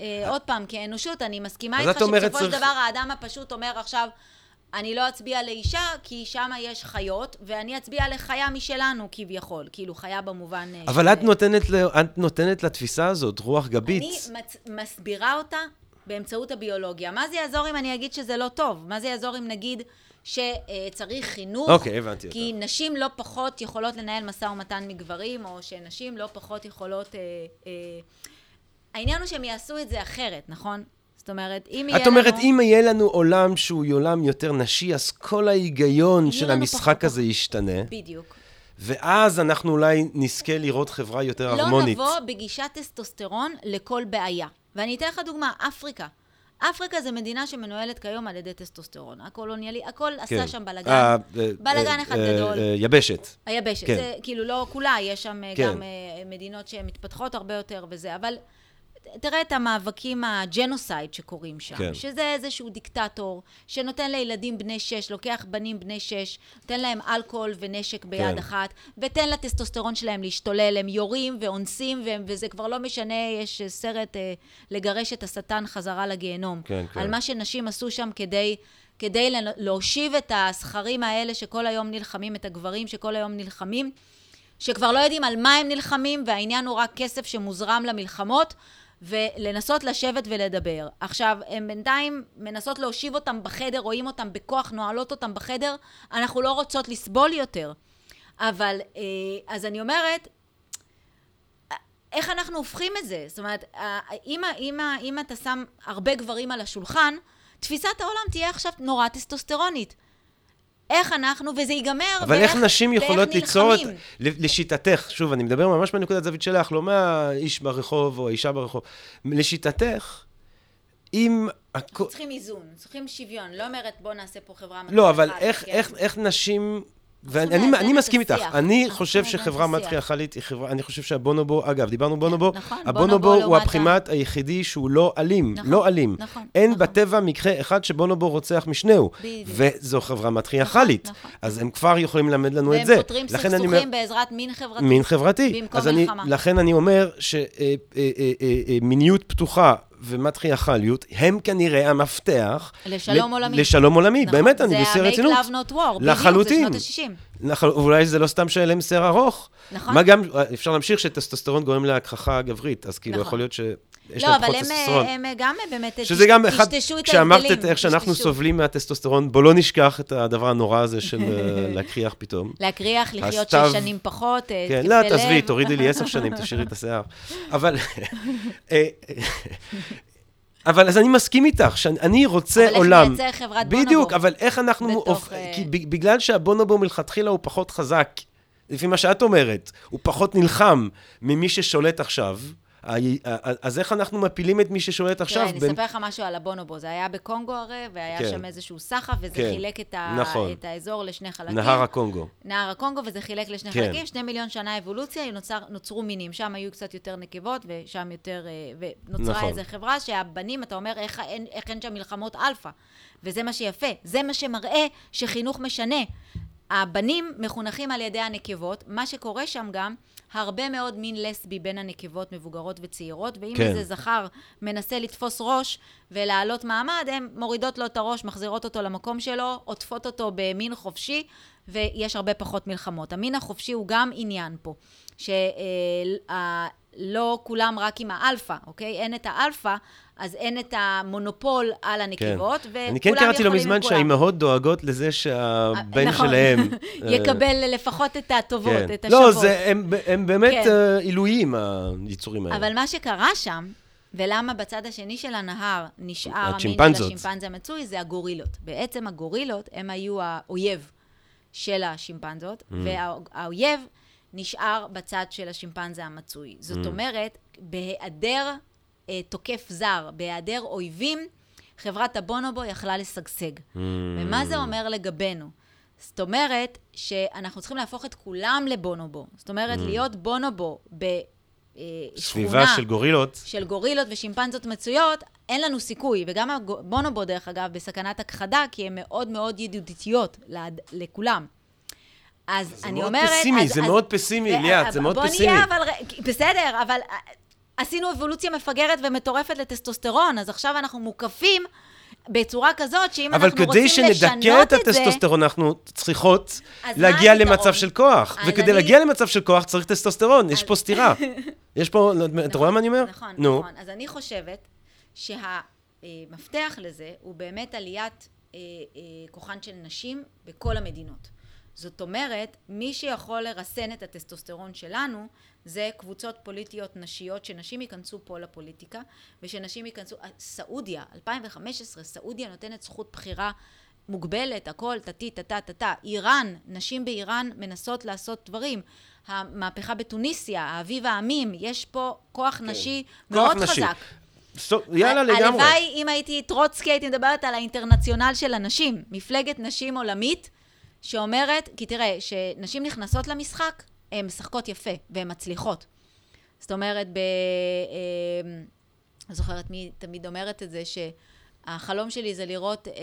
אה, עוד פעם, כאנושות, אני מסכימה איתך שבסופו של צריך- דבר האדם הפשוט אומר עכשיו, אני לא אצביע לאישה, כי שם יש חיות, ואני אצביע לחיה משלנו, כביכול. כאילו, חיה במובן... אה, אבל של- את נותנת, ל- את נותנת לתפיסה הזאת רוח גבית. אני מצ... מסבירה אותה באמצעות הביולוגיה. מה זה יעזור אם אני אגיד שזה לא טוב? מה זה יעזור אם נגיד שצריך חינוך? אוקיי, הבנתי כי אותך. נשים לא פחות יכולות לנהל משא ומתן מגברים, או שנשים לא פחות יכולות... אה, אה... העניין הוא שהם יעשו את זה אחרת, נכון? זאת אומרת, אם יהיה את אומרת, לנו... אם יהיה לנו עולם שהוא עולם יותר נשי, אז כל ההיגיון של לנו המשחק פחות- הזה ישתנה, בדיוק. ואז אנחנו אולי נזכה לראות חברה יותר לא הרמונית. נבוא בגישת טסטוסטרון לכל בעיה. ואני אתן לך דוגמה, אפריקה. אפריקה זה מדינה שמנוהלת כיום על ידי טסטוסטרון. הקולוניאלי, הכל עשה שם בלאגן. אה, אה, בלאגן אחד אה, גדול. יבשת. היבשת, כן. זה כאילו לא כולה, יש שם כן. כן. גם מדינות שהן מתפתחות הרבה יותר וזה, אבל תראה את המאבקים ה genocide שקורים שם, כן. שזה איזשהו דיקטטור שנותן לילדים בני שש, לוקח בנים בני שש, נותן להם אלכוהול ונשק ביד כן. אחת, ונותן לטסטוסטרון שלהם להשתולל, הם יורים ואונסים, והם- וזה כבר לא משנה, יש סרט אה, לגרש את השטן חזרה לגיהנום. כן, כן. על מה שנשים עשו שם כדי... כדי להושיב את הזכרים האלה שכל היום נלחמים, את הגברים שכל היום נלחמים, שכבר לא יודעים על מה הם נלחמים, והעניין הוא רק כסף שמוזרם למלחמות, ולנסות לשבת ולדבר. עכשיו, הן בינתיים מנסות להושיב אותם בחדר, רואים אותם בכוח, נועלות אותם בחדר, אנחנו לא רוצות לסבול יותר. אבל, אה, אז אני אומרת, איך אנחנו הופכים את זה? זאת אומרת, אם, אם, אם אתה שם הרבה גברים על השולחן, תפיסת העולם תהיה עכשיו נורא טסטוסטרונית. איך אנחנו, וזה ייגמר אבל איך באיך- נשים יכולות ליצור את... לשיטתך, שוב, אני מדבר ממש מנקודת זווית שלך, לא מהאיש ברחוב או האישה ברחוב. לשיטתך, אם... הכ- צריכים איזון, צריכים שוויון. לא אומרת, בוא נעשה פה חברה לא, אבל איך, כן. איך, איך נשים... ואני לאזן אני, אני מסכים איתך. אני אנחנו חושב שחברה. מטריארכלית היא חברה, אני חושב שהבונובו, אגב, דיברנו בונובו, נכון, הבונובו בונובו הוא לעומת הבחינת היחידי שהוא לא אלים, נכון, לא אלים. נכון, אין נכון. בטבע מקרה אחד שבונובו רוצח משנהו. וזו חברה מטריארכלית. נכון, נכון. אז הם כבר יכולים ללמד לנו את והם זה. פותרים לכן אני אומר- סכסוכים בעזרת מין חברתי. מין חברתי. במקום מלחמה. לכן אני אומר שמיניות פתוחה ומטריארכליות הם כנראה המפתח... לשלום ל- עולמי. לשלום עולמי, נכון, באמת, אני בשיא זה הרצינות. ה-make love not war, לחלוטין. בדיוק, זה שנות ה-60. נכון, אולי זה לא סתם להם שיער ארוך. נכון. מה גם, אפשר להמשיך שטסטוסטרון גורם להכחכה גברית, אז כאילו נכון. יכול להיות שיש לא, להם אבל פחות טסטוסטרון. הם גם באמת שזה גם אחד, טשטשו את כשאמרת את ההבדלים, איך שאנחנו טשטשו. סובלים מהטסטוסטרון, בוא לא נשכח את הדבר הנורא הזה של אה, להקריח פתאום. להקריח, לחיות שש שנים פחות, אה, כן, לא. תעזבי, תורידי לי עשר שנים, תשאירי את השיער. אבל... אה, אבל אז אני מסכים איתך, שאני רוצה אבל איך עולם... נייצר חברת בונובו? בדיוק, אבל איך אנחנו... בתוך, אופ- כי בגלל שהבונובו מלכתחילה הוא פחות חזק, לפי מה שאת אומרת, הוא פחות נלחם ממי ששולט עכשיו, אז איך אנחנו מפילים את מי ששולט עכשיו? תראה, אני אספר לך משהו על הבונובו. זה היה בקונגו הרי, והיה כן. שם איזשהו סחף, וזה כן. חילק את, ה... נכון. את האזור לשני חלקים. נהר הקונגו. נהר הקונגו, וזה חילק לשני כן. חלקים. שני מיליון שנה אבולוציה, נוצר, נוצרו מינים. שם היו קצת יותר נקבות, ושם יותר... אה, ונוצרה נכון. איזו חברה שהבנים, אתה אומר, איך, אין, איך אין שם מלחמות אלפא. וזה מה שיפה. זה מה שמראה שחינוך משנה. הבנים מחונכים על ידי הנקבות, מה שקורה שם גם, הרבה מאוד מין לסבי בין הנקבות מבוגרות וצעירות, ואם כן. איזה זכר מנסה לתפוס ראש ולהעלות מעמד, הן מורידות לו את הראש, מחזירות אותו למקום שלו, עוטפות אותו במין חופשי, ויש הרבה פחות מלחמות. המין החופשי הוא גם עניין פה, שלא כולם רק עם האלפא, אוקיי? אין את האלפא, אז אין את המונופול על הנקבות, וכולם אני כן קראתי לא מזמן. שהאימהות דואגות לזה שהבן נכון. שלהם... אה, יקבל לפחות את הטובות, כן. את השוות. לא, זה, הם, הם באמת כן. אה, עילויים, היצורים האלה. אבל מה שקרה שם, ולמה בצד השני של הנהר נשאר המין של. השימפנזה המצוי, זה הגורילות. בעצם הגורילות הם היו האויב של השימפנזות, Mm. והאויב נשאר בצד של השימפנזה המצוי. Mm. זאת אומרת, בהיעדר תוקף זר, בהיעדר אויבים, חברת הבונובו יכלה לשגשג. Mm. ומה זה אומר לגבינו? זאת אומרת שאנחנו צריכים להפוך את כולם לבונובו. זאת אומרת, להיות בונובו בשכונה... סביבה של גורילות. של גורילות ושימפנזות מצויות, אין לנו סיכוי. וגם הבונובו, דרך אגב, בסכנת הכחדה, כי הן מאוד מאוד ידידותיות לכולם. אז אני מאוד אומרת... פסימי, אז, זה אז, מאוד פסימי, ו- ליאת, זה מאוד בוא פסימי. נהיה, אבל... בסדר, אבל אה, עשינו אבולוציה מפגרת ומטורפת לטסטוסטרון, אז עכשיו אנחנו מוקפים בצורה כזאת, שאם אבל אנחנו כדי רוצים לשנות שנדכא את את זה... הטסטוסטרון, אנחנו צריכות אז להגיע? למצב של כוח. אז וכדי אני- להגיע למצב של כוח צריך טסטוסטרון, יש פה סתירה. יש פה, אתה רואה מה אני אומר? נכון, נו. נכון. אז אני חושבת שהמפתח לזה הוא באמת עליית אה, אה, כוחן של נשים בכל המדינות. זאת אומרת, מי שיכול לרסן את הטסטוסטרון שלנו, זה קבוצות פוליטיות נשיות, שנשים ייכנסו פה לפוליטיקה, ושנשים ייכנסו... אה, סעודיה, 2015, סעודיה נותנת זכות בחירה מוגבלת, הכל, טטי, טטה, טטה. איראן, נשים באיראן מנסות לעשות דברים. המהפכה בתוניסיה, אביב העמים, יש פה כוח נשי כן. כוח מאוד נשי. חזק. סטופ, יאללה לגמרי. הלוואי, אם הייתי טרוצקי, הייתי מדברת על האינטרנציונל של הנשים. מפלגת נשים עולמית, שאומרת, כי תראה, כשנשים נכנסות למשחק, הן משחקות יפה, והן מצליחות. זאת אומרת, ב... אה, אני זוכרת מי תמיד אומרת את זה, שהחלום שלי זה לראות אה, אה,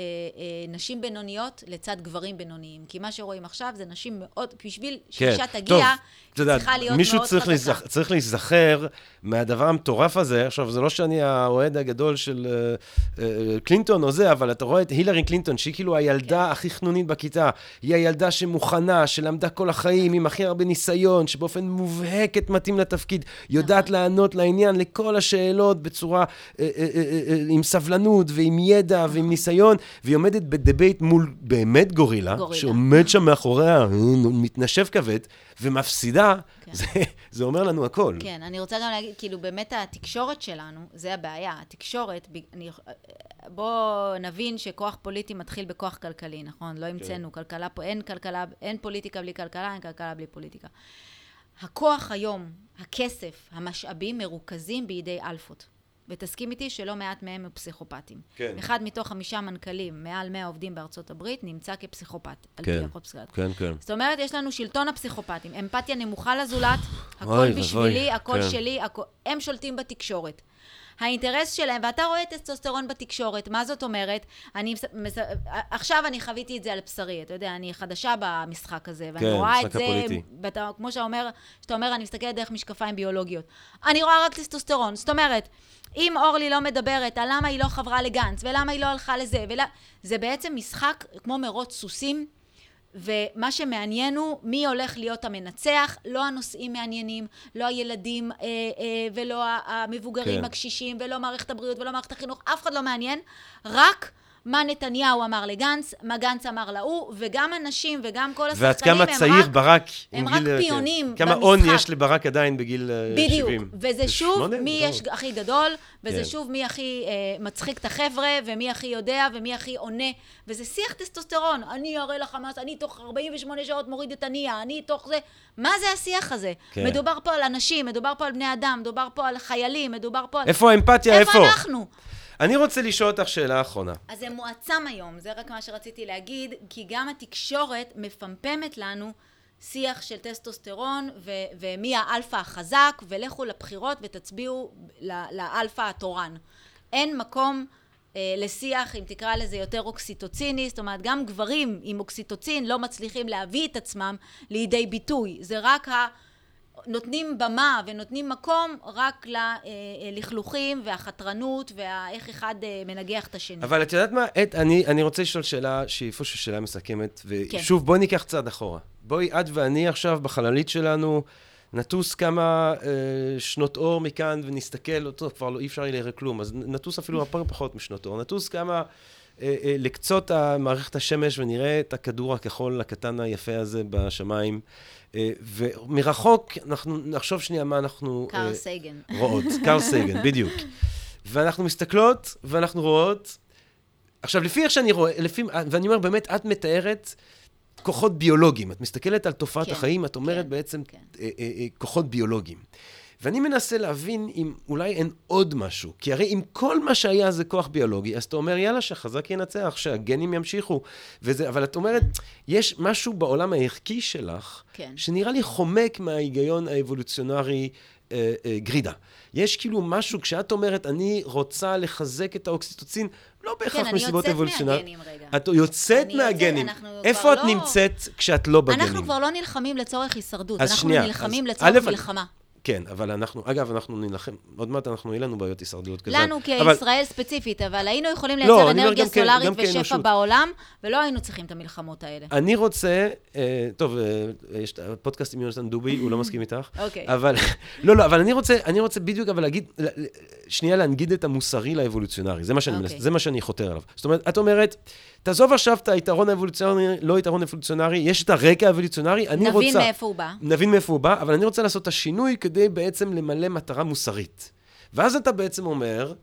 נשים בינוניות לצד גברים בינוניים. כי מה שרואים עכשיו זה נשים מאוד, בשביל שאישה כן, תגיע, טוב, היא צריכה להיות מישהו מאוד צריך חזקה. להיזכ- צריך להיזכר מהדבר המטורף הזה. עכשיו, זה לא שאני האוהד הגדול של אה, אה, קלינטון או זה, אבל אתה רואה את הילרי קלינטון, שהיא כאילו הילדה כן. הכי חנונית בכיתה. היא הילדה שמוכנה, שלמדה כל החיים, עם הכי הרבה ניסיון, שבאופן מובהקת מתאים לתפקיד, יודעת נכון. לענות לעניין, לכל השאלות בצורה, אה, אה, אה, אה, עם סבלנות ועם ידע נכון. ועם ניסיון, והיא עומדת בדיבייט מול באמת גורילה, גורילה. שעומד שם מאחוריה, מתנשף כבד, ומפסידה, כן. זה, זה אומר לנו הכל. כן, אני רוצה גם להגיד, כאילו, באמת התקשורת שלנו, זה הבעיה. התקשורת, אני, בואו נבין שכוח פוליטי מתחיל בכוח כלכלי, נכון? לא המצאנו כלכלה פה, אין כלכלה, אין פוליטיקה בלי כלכלה, אין כלכלה בלי פוליטיקה. הכוח היום, הכסף, המשאבים מרוכזים בידי אלפות. ותסכים איתי שלא מעט מהם הם פסיכופטים. כן. אחד מתוך חמישה מנכ"לים, מעל 100 עובדים בארצות הברית, נמצא כפסיכופת, על כן. פי החוק פסיכופת. כן, כן. זאת אומרת, יש לנו שלטון הפסיכופטים, אמפתיה נמוכה לזולת, אוי הכל ואבוי, בשבילי, הכל כן. שלי, הכל... הם שולטים בתקשורת. האינטרס שלהם, ואתה רואה טסטוסטרון בתקשורת, מה זאת אומרת? אני, מס- עכשיו אני חוויתי את זה על בשרי, אתה יודע, אני חדשה במשחק הזה, ואני כן, רואה את זה, הפוליטי. ואתה, כמו שאתה אומר, שאתה אומר, אני מסתכלת דרך משקפיים ביולוגיות. אני רואה רק טסטוסטרון, זאת אומרת, אם אורלי לא מדברת על למה היא לא חברה לגנץ, ולמה היא לא הלכה לזה, ולה... זה בעצם משחק כמו מרוץ סוסים, ומה שמעניין הוא מי הולך להיות המנצח, לא הנושאים מעניינים, לא הילדים אה, אה, ולא המבוגרים כן. הקשישים, ולא מערכת הבריאות ולא מערכת החינוך, אף אחד לא מעניין, רק מה נתניהו אמר לגנץ, מה גנץ אמר להוא, וגם הנשים וגם כל השחקנים ועד כמה הם צעיר רק... ברק הם רק גיל... כן. פיונים כמה במשחק. הון יש לברק עדיין בגיל אה, 70. בדיוק, וזה שוב? מי לא. יש הכי גדול, וזה כן. שוב מי הכי אה, מצחיק את החבר'ה, ומי הכי יודע, ומי הכי עונה, וזה שיח טסטוסטרון, אני אראה לחמאס, אני תוך 48 שעות מוריד את הנייה, אני תוך זה, מה זה השיח הזה? כן. מדובר פה על אנשים, מדובר פה על בני אדם, מדובר פה על חיילים, מדובר פה על... איפה האמפתיה? איפה איפה? אנחנו? אני רוצה לשאול אותך שאלה אחרונה. אז זה מועצם היום, זה רק מה שרציתי להגיד, כי גם התקשורת מפמפמת לנו שיח של טסטוסטרון ו- ומי האלפא החזק, ולכו לבחירות ותצביעו לאלפא התורן. אין מקום אה, לשיח, אם תקרא לזה יותר אוקסיטוציני, זאת אומרת, גם גברים עם אוקסיטוצין לא מצליחים להביא את עצמם לידי ביטוי. זה רק ה... נותנים במה ונותנים מקום רק ללכלוכים והחתרנות ואיך אחד אה, מנגח את השני. אבל את יודעת מה, עת, אני, אני רוצה לשאול שאלה שהיא איפשהו שאלה מסכמת, כן. ושוב, בואי ניקח צעד אחורה. בואי, את ואני עכשיו בחללית שלנו, נטוס כמה אה, שנות אור מכאן ונסתכל, אותו כבר לא, אי אפשר יהיה כלום, אז נטוס אפילו הרבה פחות משנות אור. נטוס כמה אה, אה, לקצות מערכת השמש ונראה את הכדור הכחול הקטן היפה הזה בשמיים. אה, ומרחוק אנחנו נחשוב שנייה מה אנחנו... קארל אה, סייגן. רואות, קארל סייגן, בדיוק. ואנחנו מסתכלות, ואנחנו רואות... עכשיו, לפי איך שאני רואה, לפי, ואני אומר, באמת, את מתארת כוחות ביולוגיים. את מסתכלת על תופעת כן, החיים, את אומרת כן, בעצם כן. אה, כוחות ביולוגיים. ואני מנסה להבין אם אולי אין עוד משהו. כי הרי אם כל מה שהיה זה כוח ביולוגי, אז אתה אומר, יאללה, שהחזק ינצח, שהגנים ימשיכו. וזה, אבל את אומרת, יש משהו בעולם הערכי שלך, כן. שנראה לי חומק מההיגיון האבולוציונרי אה, אה, גרידא. יש כאילו משהו, כשאת אומרת, אני רוצה לחזק את האוקסיטוצין, לא בהכרח כן, אני מסיבות יוצאת אבולוציונריות. מהגנים רגע. את יוצאת אני יוצאת, מהגנים. אנחנו כבר איפה את לא- נמצאת כשאת לא בגנים? אנחנו כבר לא נלחמים לצורך הישרדות, אז אנחנו שנייה, נלחמים אז לצורך א', מלחמה. כן, אבל אנחנו, אגב, אנחנו נילחם, עוד מעט אנחנו, יהיה לנו בעיות הישרדות כזה. לנו אבל- כישראל ספציפית, אבל היינו יכולים לא, לייצר אומר אנרגיה סולארית ושפע. בעולם, ולא היינו צריכים את המלחמות האלה. אני רוצה, אה, טוב, אה, יש את הפודקאסט עם יונתן דובי, הוא לא מסכים איתך. אוקיי. אבל, לא, לא, אבל אני רוצה, אני רוצה בדיוק אבל להגיד, שנייה להנגיד את המוסרי לאבולוציונרי, זה מה שאני, אוקיי. מנס, זה מה שאני חותר עליו. זאת אומרת, את אומרת, תעזוב עכשיו את היתרון האבולוציונרי, לא יתרון אבולוציונרי, יש את הרקע האבולוציונרי, אני רוצה... נבין מאיפה הוא בא. נבין מאיפה הוא בא, אבל אני רוצה לעשות את השינוי כדי בעצם למלא מטרה מוסרית. ואז אתה בעצם אומר,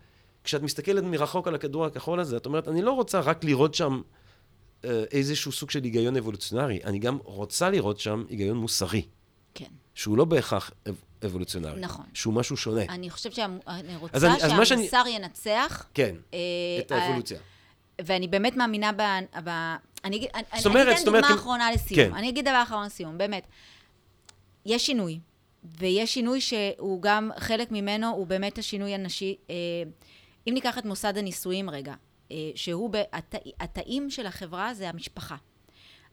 כשאת מסתכלת מרחוק על הכדור הכחול הזה, את אומרת, אני לא רוצה רק לראות שם אה, איזשהו סוג של היגיון אבולוציונרי, אני גם רוצה לראות שם היגיון מוסרי, כן. שהוא לא בהכרח אב- אבולוציונרי. נכון. שהוא משהו שונה. אני חושבת שאני רוצה אני- מה שאני- שהמוסר ינצח. כן, אה, את אה, האבולוציה. ואני באמת מאמינה ב... ב... אני, אגיד- אני, זאת אני אומרת- אתן זאת אומרת, דוגמה אם- אחרונה לסיום. כן. אני אגיד דבר אחרון לסיום, באמת. יש שינוי, ויש שינוי שהוא גם, חלק ממנו הוא באמת השינוי הנשי. אה, אם ניקח את מוסד הנישואים רגע, אה, שהוא, התאים של החברה זה המשפחה.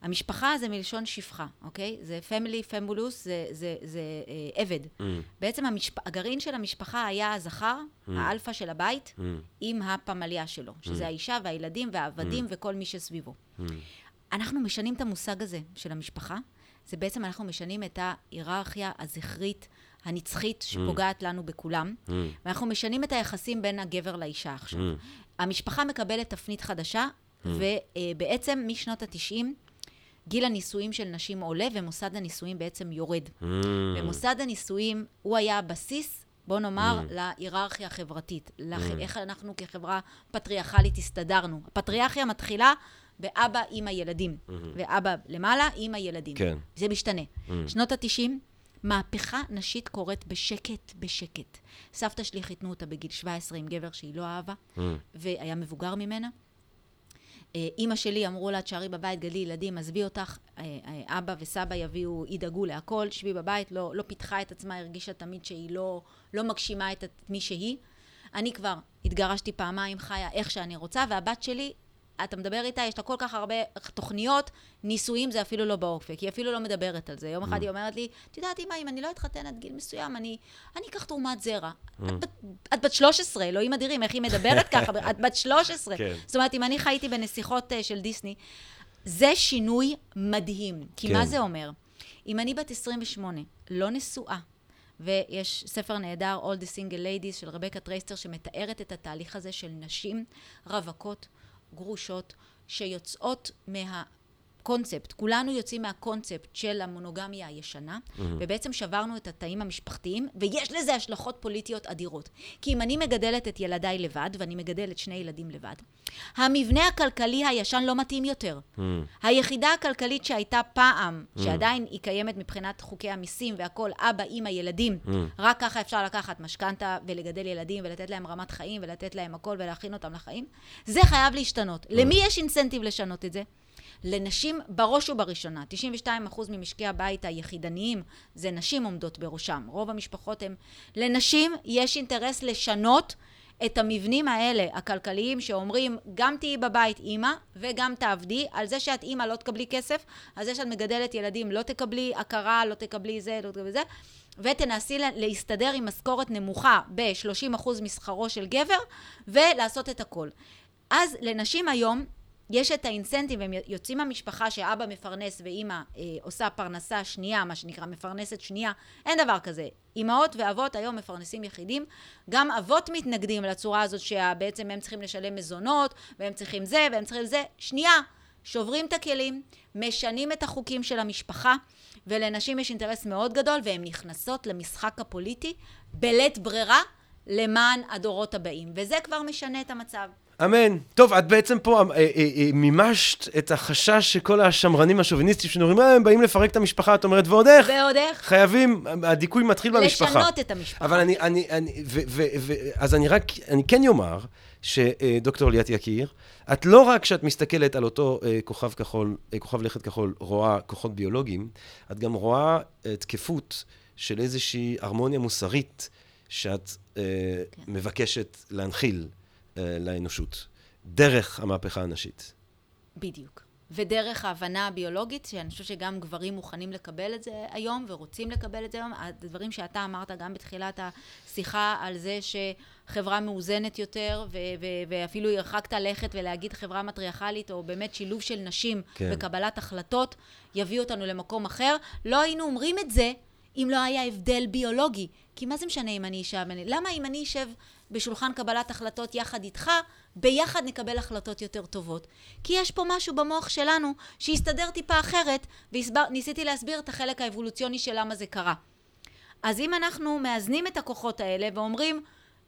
המשפחה זה מלשון שפחה, אוקיי? זה family, famulus, זה, זה, זה אה, עבד. Mm, בעצם המשפ... הגרעין של המשפחה היה הזכר, Mm. האלפא של הבית, mm, עם הפמליה שלו, שזה האישה והילדים והעבדים וכל מי שסביבו. mm. אנחנו משנים את המושג הזה של המשפחה, זה בעצם אנחנו משנים את ההיררכיה הזכרית, הנצחית, שפוגעת לנו בכולם, Mm. ואנחנו משנים את היחסים בין הגבר לאישה עכשיו. המשפחה מקבלת תפנית חדשה, ובעצם משנות התשעים, גיל הנישואים של נשים עולה, ומוסד הנישואים בעצם יורד. Mm. ומוסד הנישואים הוא היה הבסיס, בוא נאמר, להיררכיה החברתית. לח... איך אנחנו כחברה פטריארכלית הסתדרנו. הפטריארכיה מתחילה באבא עם הילדים, ואבא למעלה עם הילדים. כן. זה משתנה. שנות התשעים, מהפכה נשית קורית בשקט, בשקט. סבתא שלי חיתנו אותה בגיל 17 עם גבר שהיא לא אהבה, והיה מבוגר ממנה. אה, אימא שלי אמרו לה, תשארי בבית, גדלי ילדים, עזבי אותך, אה, אה, אבא וסבא יביאו, ידאגו להכל, שבי בבית, לא, לא פיתחה את עצמה, הרגישה תמיד שהיא לא, לא מגשימה את מי שהיא. אני כבר התגרשתי פעמיים, חיה איך שאני רוצה, והבת שלי, אתה מדבר איתה, יש לה כל כך הרבה תוכניות, נישואים זה אפילו לא באופק, היא אפילו לא מדברת על זה. יום אחד היא אומרת לי, את יודעת, אמא, אם אני לא אתחתן עד גיל מסוים, אני, אני אקח תרומת זרע. את, בת, את בת 13, אלוהים אדירים, איך היא מדברת ככה? את בת 13. כן. זאת אומרת, אם אני חייתי בנסיכות אה, של דיסני, זה שינוי מדהים. כי כן. מה זה אומר? אם אני בת 28, לא נשואה, ויש ספר נהדר, All the Single Ladies של רבקה טרייסטר, שמתארת את התהליך הזה של נשים רווקות, גרושות, שיוצאות מה... קונספט, כולנו יוצאים מהקונספט של המונוגמיה הישנה, mm-hmm. ובעצם שברנו את התאים המשפחתיים, ויש לזה השלכות פוליטיות אדירות. כי אם אני מגדלת את ילדיי לבד, ואני מגדלת שני ילדים לבד, המבנה הכלכלי הישן לא מתאים יותר. Mm-hmm. היחידה הכלכלית שהייתה פעם, mm-hmm. שעדיין היא קיימת מבחינת חוקי המיסים והכול, אבא, אימא, ילדים, mm-hmm. רק ככה אפשר לקחת משכנתה ולגדל ילדים ולתת להם רמת חיים ולתת להם הכל ולהכין אותם לחיים, זה חייב להשתנות. Mm-hmm. למי יש אינסנטיב לשנות את זה? לנשים בראש ובראשונה, 92% ממשקי הבית היחידניים זה נשים עומדות בראשם, רוב המשפחות הן... לנשים. יש אינטרס לשנות את המבנים האלה, הכלכליים, שאומרים, גם תהיי בבית אימא וגם תעבדי, על זה שאת אימא לא תקבלי כסף, על זה שאת מגדלת ילדים לא תקבלי הכרה, לא תקבלי זה, לא תקבלי זה, ותנסי להסתדר עם משכורת נמוכה ב-30% משכרו של גבר, ולעשות את הכל. אז לנשים היום, יש את האינסנטיב, הם יוצאים מהמשפחה שאבא מפרנס ואימא אה, עושה פרנסה שנייה, מה שנקרא מפרנסת שנייה, אין דבר כזה. אימהות ואבות היום מפרנסים יחידים, גם אבות מתנגדים לצורה הזאת שבעצם הם צריכים לשלם מזונות, והם צריכים זה, והם צריכים זה. שנייה, שוברים את הכלים, משנים את החוקים של המשפחה, ולנשים יש אינטרס מאוד גדול, והן נכנסות למשחק הפוליטי בלית ברירה למען הדורות הבאים, וזה כבר משנה את המצב. אמן. טוב, את בעצם פה אה, אה, אה, מימשת את החשש שכל השמרנים השוביניסטים שנורים, הם באים לפרק את המשפחה, את אומרת, ועוד איך? ועוד איך? חייבים, הדיכוי מתחיל במשפחה. לשנות את המשפחה. אבל אני, אני, אני, ו, ו, ו, אז אני רק, אני כן אומר, שדוקטור ליאת יקיר, את לא רק כשאת מסתכלת על אותו כוכב כחול, כוכב לכת כחול, רואה כוחות ביולוגיים, את גם רואה תקפות של איזושהי הרמוניה מוסרית שאת כן. מבקשת להנחיל. לאנושות, דרך המהפכה הנשית. בדיוק. ודרך ההבנה הביולוגית, שאני חושבת שגם גברים מוכנים לקבל את זה היום ורוצים לקבל את זה היום. הדברים שאתה אמרת גם בתחילת השיחה על זה שחברה מאוזנת יותר, ו- ו- ואפילו הרחקת לכת ולהגיד חברה מטריארכלית, או באמת שילוב של נשים כן. בקבלת החלטות, יביא אותנו למקום אחר. לא היינו אומרים את זה אם לא היה הבדל ביולוגי. כי מה זה משנה אם אני אישה? למה אם אני אשב בשולחן קבלת החלטות יחד איתך, ביחד נקבל החלטות יותר טובות. כי יש פה משהו במוח שלנו שהסתדר טיפה אחרת, וניסיתי להסביר את החלק האבולוציוני של למה זה קרה. אז אם אנחנו מאזנים את הכוחות האלה ואומרים,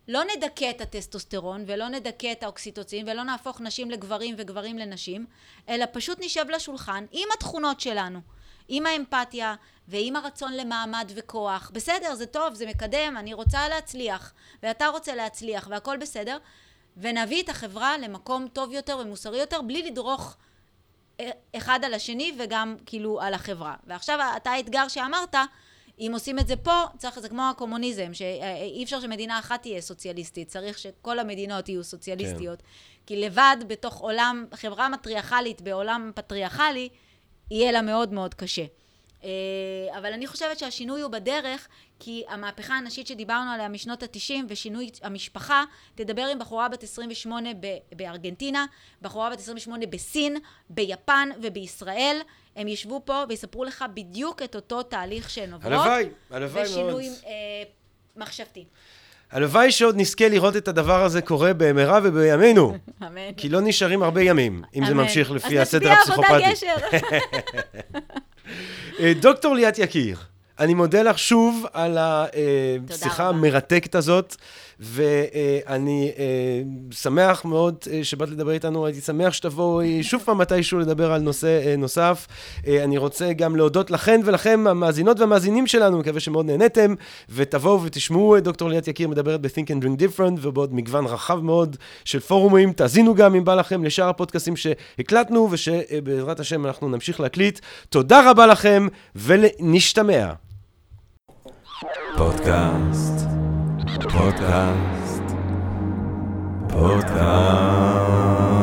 לא נדכא את הטסטוסטרון ולא נדכא את האוקסיטוצין ולא נהפוך נשים לגברים וגברים לנשים, אלא פשוט נשב לשולחן עם התכונות שלנו, עם האמפתיה ועם הרצון למעמד וכוח. בסדר, זה טוב, זה מקדם, אני רוצה להצליח, ואתה רוצה להצליח, והכל בסדר, ונביא את החברה למקום טוב יותר ומוסרי יותר, בלי לדרוך אחד על השני וגם כאילו על החברה. ועכשיו, אתה האתגר שאמרת, אם עושים את זה פה, צריך, זה כמו הקומוניזם, שאי אפשר שמדינה אחת תהיה סוציאליסטית, צריך שכל המדינות יהיו סוציאליסטיות. כן. כי לבד, בתוך עולם, חברה מטריארכלית בעולם פטריארכלי, יהיה לה מאוד מאוד קשה. אה, אבל אני חושבת שהשינוי הוא בדרך, כי המהפכה הנשית שדיברנו עליה משנות התשעים ושינוי המשפחה, תדבר עם בחורה בת 28 בארגנטינה, בחורה בת 28 בסין, ביפן ובישראל. הם ישבו פה ויספרו לך בדיוק את אותו תהליך שהן עוברות. הלוואי, הלוואי מאוד. ושינוי אה, מחשבתי. הלוואי שעוד נזכה לראות את הדבר הזה קורה במהרה ובימינו. אמן. כי לא נשארים הרבה ימים, אם אמן. זה ממשיך לפי הסדר הפסיכופטי. אז נצביע עבודה גשר. אה, דוקטור ליאת יקיר, אני מודה לך שוב על השיחה המרתקת הזאת. ואני אה, שמח מאוד אה, שבאת לדבר איתנו, הייתי שמח שתבואי שוב פעם מתישהו לדבר על נושא אה, נוסף. אני רוצה גם להודות לכן ולכם, המאזינות והמאזינים שלנו, מקווה שמאוד נהניתם, ותבואו ותשמעו דוקטור ליאת יקיר מדברת ב-Think and Drink Different, ובעוד מגוון רחב מאוד של פורומים. תאזינו גם, אם בא לכם, לשאר הפודקאסטים שהקלטנו, ושבעזרת השם אנחנו נמשיך להקליט. תודה רבה לכם, ונשתמע. פודקאסט. פודקאסט, פודקאסט.